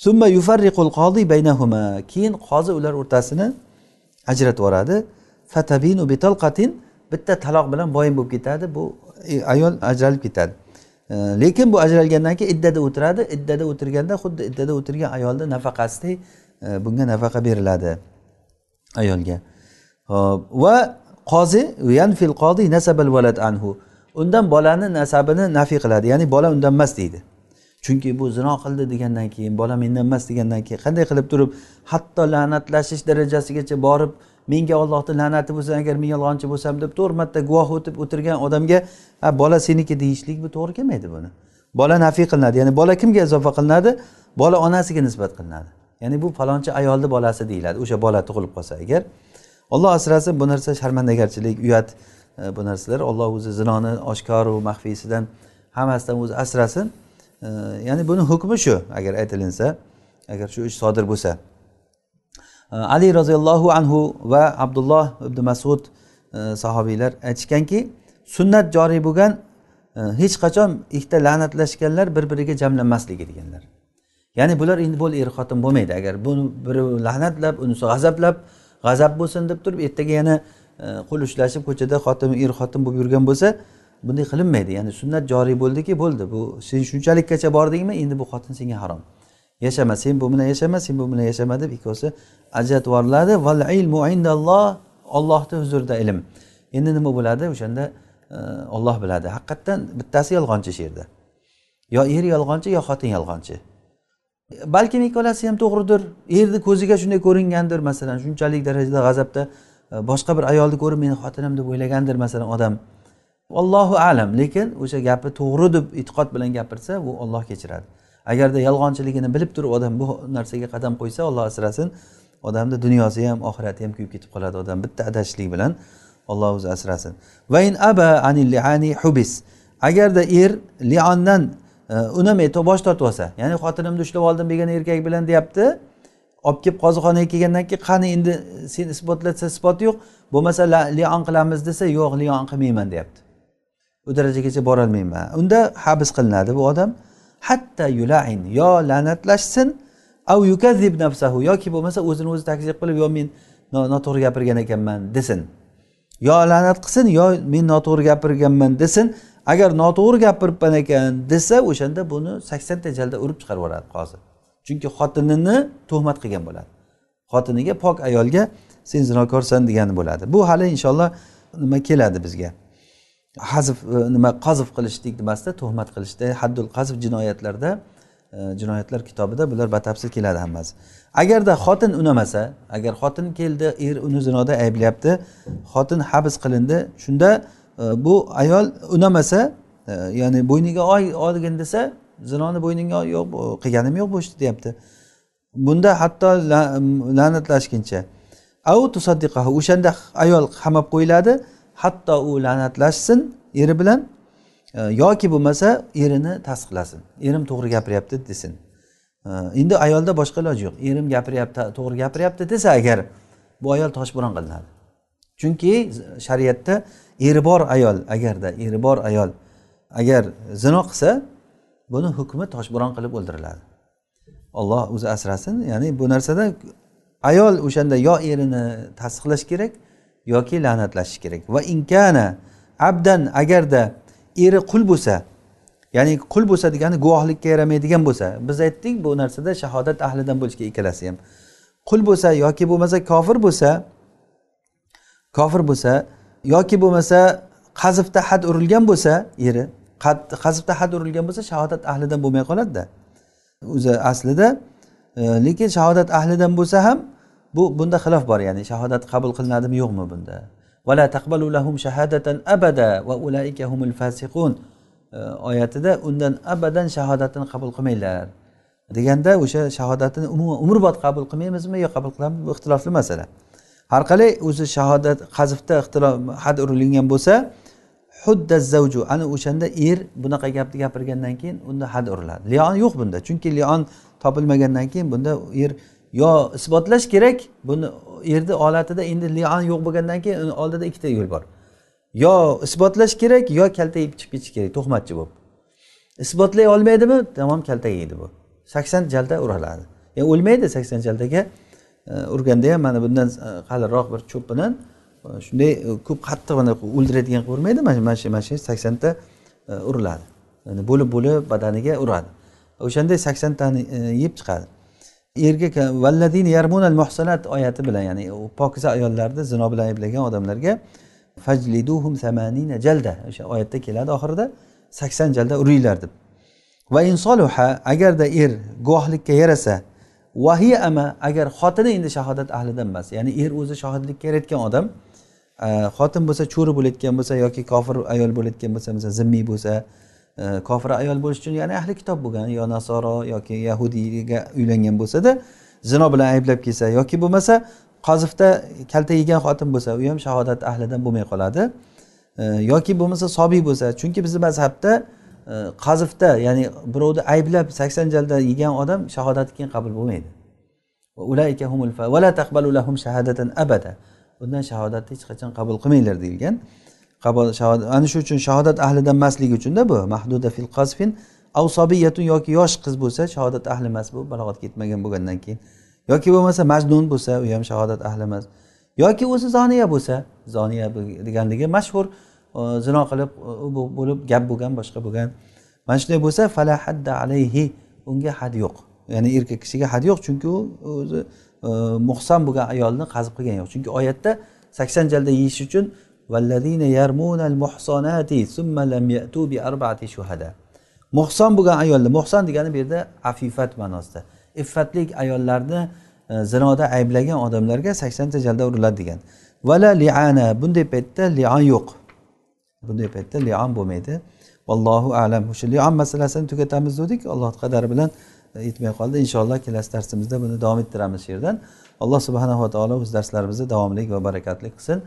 Summa yufarriqul qodi baynahuma. Keyin qozi ular o'rtasini ajratib yuboradi. Fatabinu bitalqatin. Bitta taloq bilan boyin bo'lib ketadi. Bu e, ayol ajralib ketadi. Lekin bu ajralgandan keyin iddada o'tiradi. Iddada o'tirganda xuddi iddada o'tirgan ayolni nafaqasidek bunga nafaqa beriladi ayolga. Va qozi yanfil qodi nasabal valad anhu. Undan bolani nasabini nafiy qiladi. Ya'ni bola undan emas deydi. Chunki bu zino qildi degandan keyin bola mendan emas degandan keyin qanday qilib turib hatto la'natlashish darajasigacha borib menga ollohni la'nati bo'lsin agar men yolg'onchi bo'lsam deb to'rt marta guvoh o'tib o'tirgan odamga ha bola seniki deyishlik bu to'g'ri kelmaydi buni. Bola nafiy qilinadi ya'ni bola kimga izofa qilinadi? Bola onasiga nisbat qilinadi. Ya'ni bu falonchi ayolni bolasi deyiladi o'sha bola tug'ilib qolsa agar. Olloh asrasin bu narsa sharmandagarchilik uyat e, bu narsalar. Olloh o'zi zinoni oshkoru maxfiysidan hammasidan o'zi asrasin. E, ya'ni buni hukmi shu agar aytilinsa agar shu ish sodir bo'lsa. E, Ali roziyallohu anhu va abdulloh ibn masud sahobiylar aytishganki sunnat joriy bo'lgan e, hech qachon ikkita la'natlashganlar bir biriga jamlanmasligi deganlar. Ya'ni bular endi bo'l er xotin bo'lmaydi. Agar buni biri la'natlab unisi g'azablab g'azab bo'lsin deb turib ertaga yana e, qo'l ushlashib ko'chada xotin er xotin bo'lib yurgan bo'lsa bunday qilinmaydi. Ya'ni sunnat joriy bo'ldiki bo'ldi. Bu sen shunchalikkacha bordingmi endi bu xotin senga harom. Yashama sen bu bilan yashama sen bu bilan yashama deb ikkovsi ajratib yuboriladi. Val ilmu indalloh ollohni huzurida ilm. Endi nima bo'ladi? O'shanda olloh biladi. Haqiqatdan bittasi yolg'onchi shu yerda yo er yolg'onchi yo xotin yolg'onchi. Balkim ikkalasi ham to'g'ridir. Erni ko'ziga shunday ko'ringandir masalan shunchalik darajada g'azabda e, boshqa bir ayolni ko'rib meni xotinim deb o'ylagandir masalan odam. Allohu alam lekin o'sha gapi to'g'ri deb e'tiqod bilan gapirsa u olloh kechiradi. Agarda yolg'onchiligini bilib turib odam bu narsaga qadam qo'ysa olloh asrasin odamni dunyosi ham oxirati ham kuyib ketib qoladi odam. Bitta adashishlik bilan olloh o'zi asrasin. Vain aba anil liani hubis. Agarda er liondan e, unamay bosh tortib olsa ya'ni xotinimni ushlab oldim degan erkak bilan deyapti olib kelib qozixonaga kelgandan keyin qani endi sen isbotlatsa isbot yo'q bo'lmasa lion qilamiz desa yo'q lion qilmayman deyapti. U darajagacha borolmayman. Unda habs qilinadi bu odam. Hatta yulain yo la'natlashsin av yukazib nafsahu yoki bo'lmasa o'zini o'zi takzib qilib yo men noto'g'ri gapirgan ekanman desin. Yo la'nat qilsin yo men noto'g'ri gapirganman desin agar noto'g'ri gapiribman ekan desa o'shanda buni saksonta jalda urib chiqarib yuboradi qozi chunki xotinini tuhmat qilgan bo'ladi. Xotiniga pok ayolga sen zinokorsan degani bo'ladi. Bu hali inshaalloh nima keladi bizga? Hazf e, nima qazf qilishlik nimasida tuhmat qilishda haddul qazf jinoyatlarda e, jinoyatlar kitobida bular batafsil keladi hammasi. Agarda xotin unamasa agar xotin keldi er uni zinoda ayblayapti xotin habs qilindi shunda e, bu ayol unamasa e, ya'ni bo'yniga oy olgin desa zinoni bo'yningga yo'q qilganim yo'q bu ishni deyapti. Bunda hatto la'natlashguncha. Au tusaddiqahu o'shanda ayol qamab qo'yiladi hatto u la'natlashsin eri bilan e, yoki bo'lmasa erini tasdiqlasin. Erim to'g'ri gapiryapti desin. Endi ayolda boshqa iloji yo'q. Erim gapiryapti to'g'ri gapiryapti desa agar bu ayol toshbo'ron qilinadi. Chunki shariatda eri bor ayol agarda eri bor ayol agar zino qilsa buni hukmi toshbo'ron qilib o'ldiriladi. Olloh o'zi asrasin ya'ni bu narsada ayol o'shanda yo erini tasdiqlash kerak yoki la'natlashish kerak. Va inkana abdan agarda eri qul bo'lsa ya'ni qul bo'lsa degani guvohlikka yaramaydigan bo'lsa. Biz aytdik bu narsada shahodat ahlidan bo'lishga ikkalasi ham. Qul bo'lsa yoki bo'lmasa kofir bo'lsa kofir bo'lsa yoki bo'lmasa qazfda had urilgan bo'lsa eri qazfda had urilgan bo'lsa shahodat ahlidan bo'lmay qoladida. O'zi aslida e, lekin shahodat ahlidan bo'lsa ham bu bunda xilof bor ya'ni shahodat qabul qilinadimi yo'qmi bunda? Vala taqbalu lahum shahadatan abada va ulaika humul fasiqun. E, oyatida undan abadan shahodatini qabul qilmanglar. Deganda o'sha shahodatini umuman umrbod qabul qilmaymizmi yo qabul qilamizmi bu ixtilofli masala. Har qalay o'zi shahodat qazfda ixtilof had urilgan bo'lsa hudda zavju ana o'shanda er bunaqa gapni gapirgandan keyin unda had uriladi. Lion yo'q bunda. Chunki lion topilmagandan keyin bunda er yo isbotlash kerak buni erni holatida endi lion yo'q bo'lgandan keyin uni oldida ikkita yo'l bor. Yo isbotlash kerak yo kaltayib chiqib ketish kerak tuhmatchi bo'lib. Isbotlay olmaydimi? Tamom kalta yeydi bu. Sakson jalda uriladi ya'ni o'lmaydi sakson jaldaga. E, urganda ham mana bundan e, qalinroq bir cho'p bilan e, shunday ko'p qattiq mana o'ldiradigan qilib urmaydi mana shu mana shu saksonta uriladi. Bo'lib bo'lib badaniga uradi. O'shanday saksontani yeb chiqadi. Erga valladin yarmunal muhsanat oyati bilan ya'ni pokiza ayollarni zino bilan ayblagan odamlarga fajliduhum samanina jalda. O'sha oyatda keladi oxirida. Sakson jalda uringlar deb. Va insoluha agarda er guvohlikka yarasa vahiy ama agar xotini endi shahodat ahlidan emas ya'ni er o'zi shohidlikka yaratgan odam xotin bo'lsa cho'ri bo'layotgan bo'lsa yoki kofir ayol bo'layotgan bo'lsa masalan zimmiy bo'lsa kofir ayol bo'lish uchun ya'ni ahli kitob bo'lgan yo nasoro yoki yahudiyga uylangan bo'lsada zino bilan ayblab kelsa yoki bo'lmasa qozifda kalta yegan xotin bo'lsa u ham shahodat ahlidan bo'lmay qoladi. E, yoki bo'lmasa sobiy bo'lsa chunki bizni mazhabda e, qazifda ya'ni birovni ayblab sakson jalda yegan odam shahodati keyin qabul bo'lmaydi. Undan shahodatni hech qachon qabul qilmanglar deyilgan. Ana shu uchun shahodat ahlidan emasligi uchunda bu mahduda fil qazfin avsobiyatun yoki yosh qiz bo'lsa shahodat ahli emas bu balog'atga yetmagan bo'lgandan keyin. Yoki bo'lmasa majnun bo'lsa u ham shahodat ahli emas yoki o'zi zoniya bo'lsa zoniya deganligi mashhur zino qilib bo'lib gap bo'lgan boshqa bo'lgan mana shunday bo'lsa fala hadda alayhi unga had yo'q. Ya'ni erkak kishiga had yo'q chunki u o'zi muhson bo'lgan ayolni qazib qilgani yo'q. Chunki oyatda sakson jalda yeyish uchun muhson bo'lgan ayolni muhson degani bu yerda afifat ma'nosida. Iffatli ayollarni e, zinoda ayblagan odamlarga saksonta jalda uriladi degan. Vala liana bunday paytda lion yo'q. Bunday paytda lion bo'lmaydi. Vallohu alam. O'sha lion masalasini tugatamiz dedik. Alloh qadari bilan e, yetmay qoldi. Inshaalloh kelasi darsimizda buni davom ettiramiz shu yerdan. Alloh subhanava taolo o'z darslarimizni davomli va barakatli qilsin.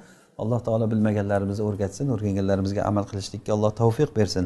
Alloh taolo bilmaganlarimizni o'rgatsin o'rganganlarimizga amal qilishlikka alloh tavfiq bersin.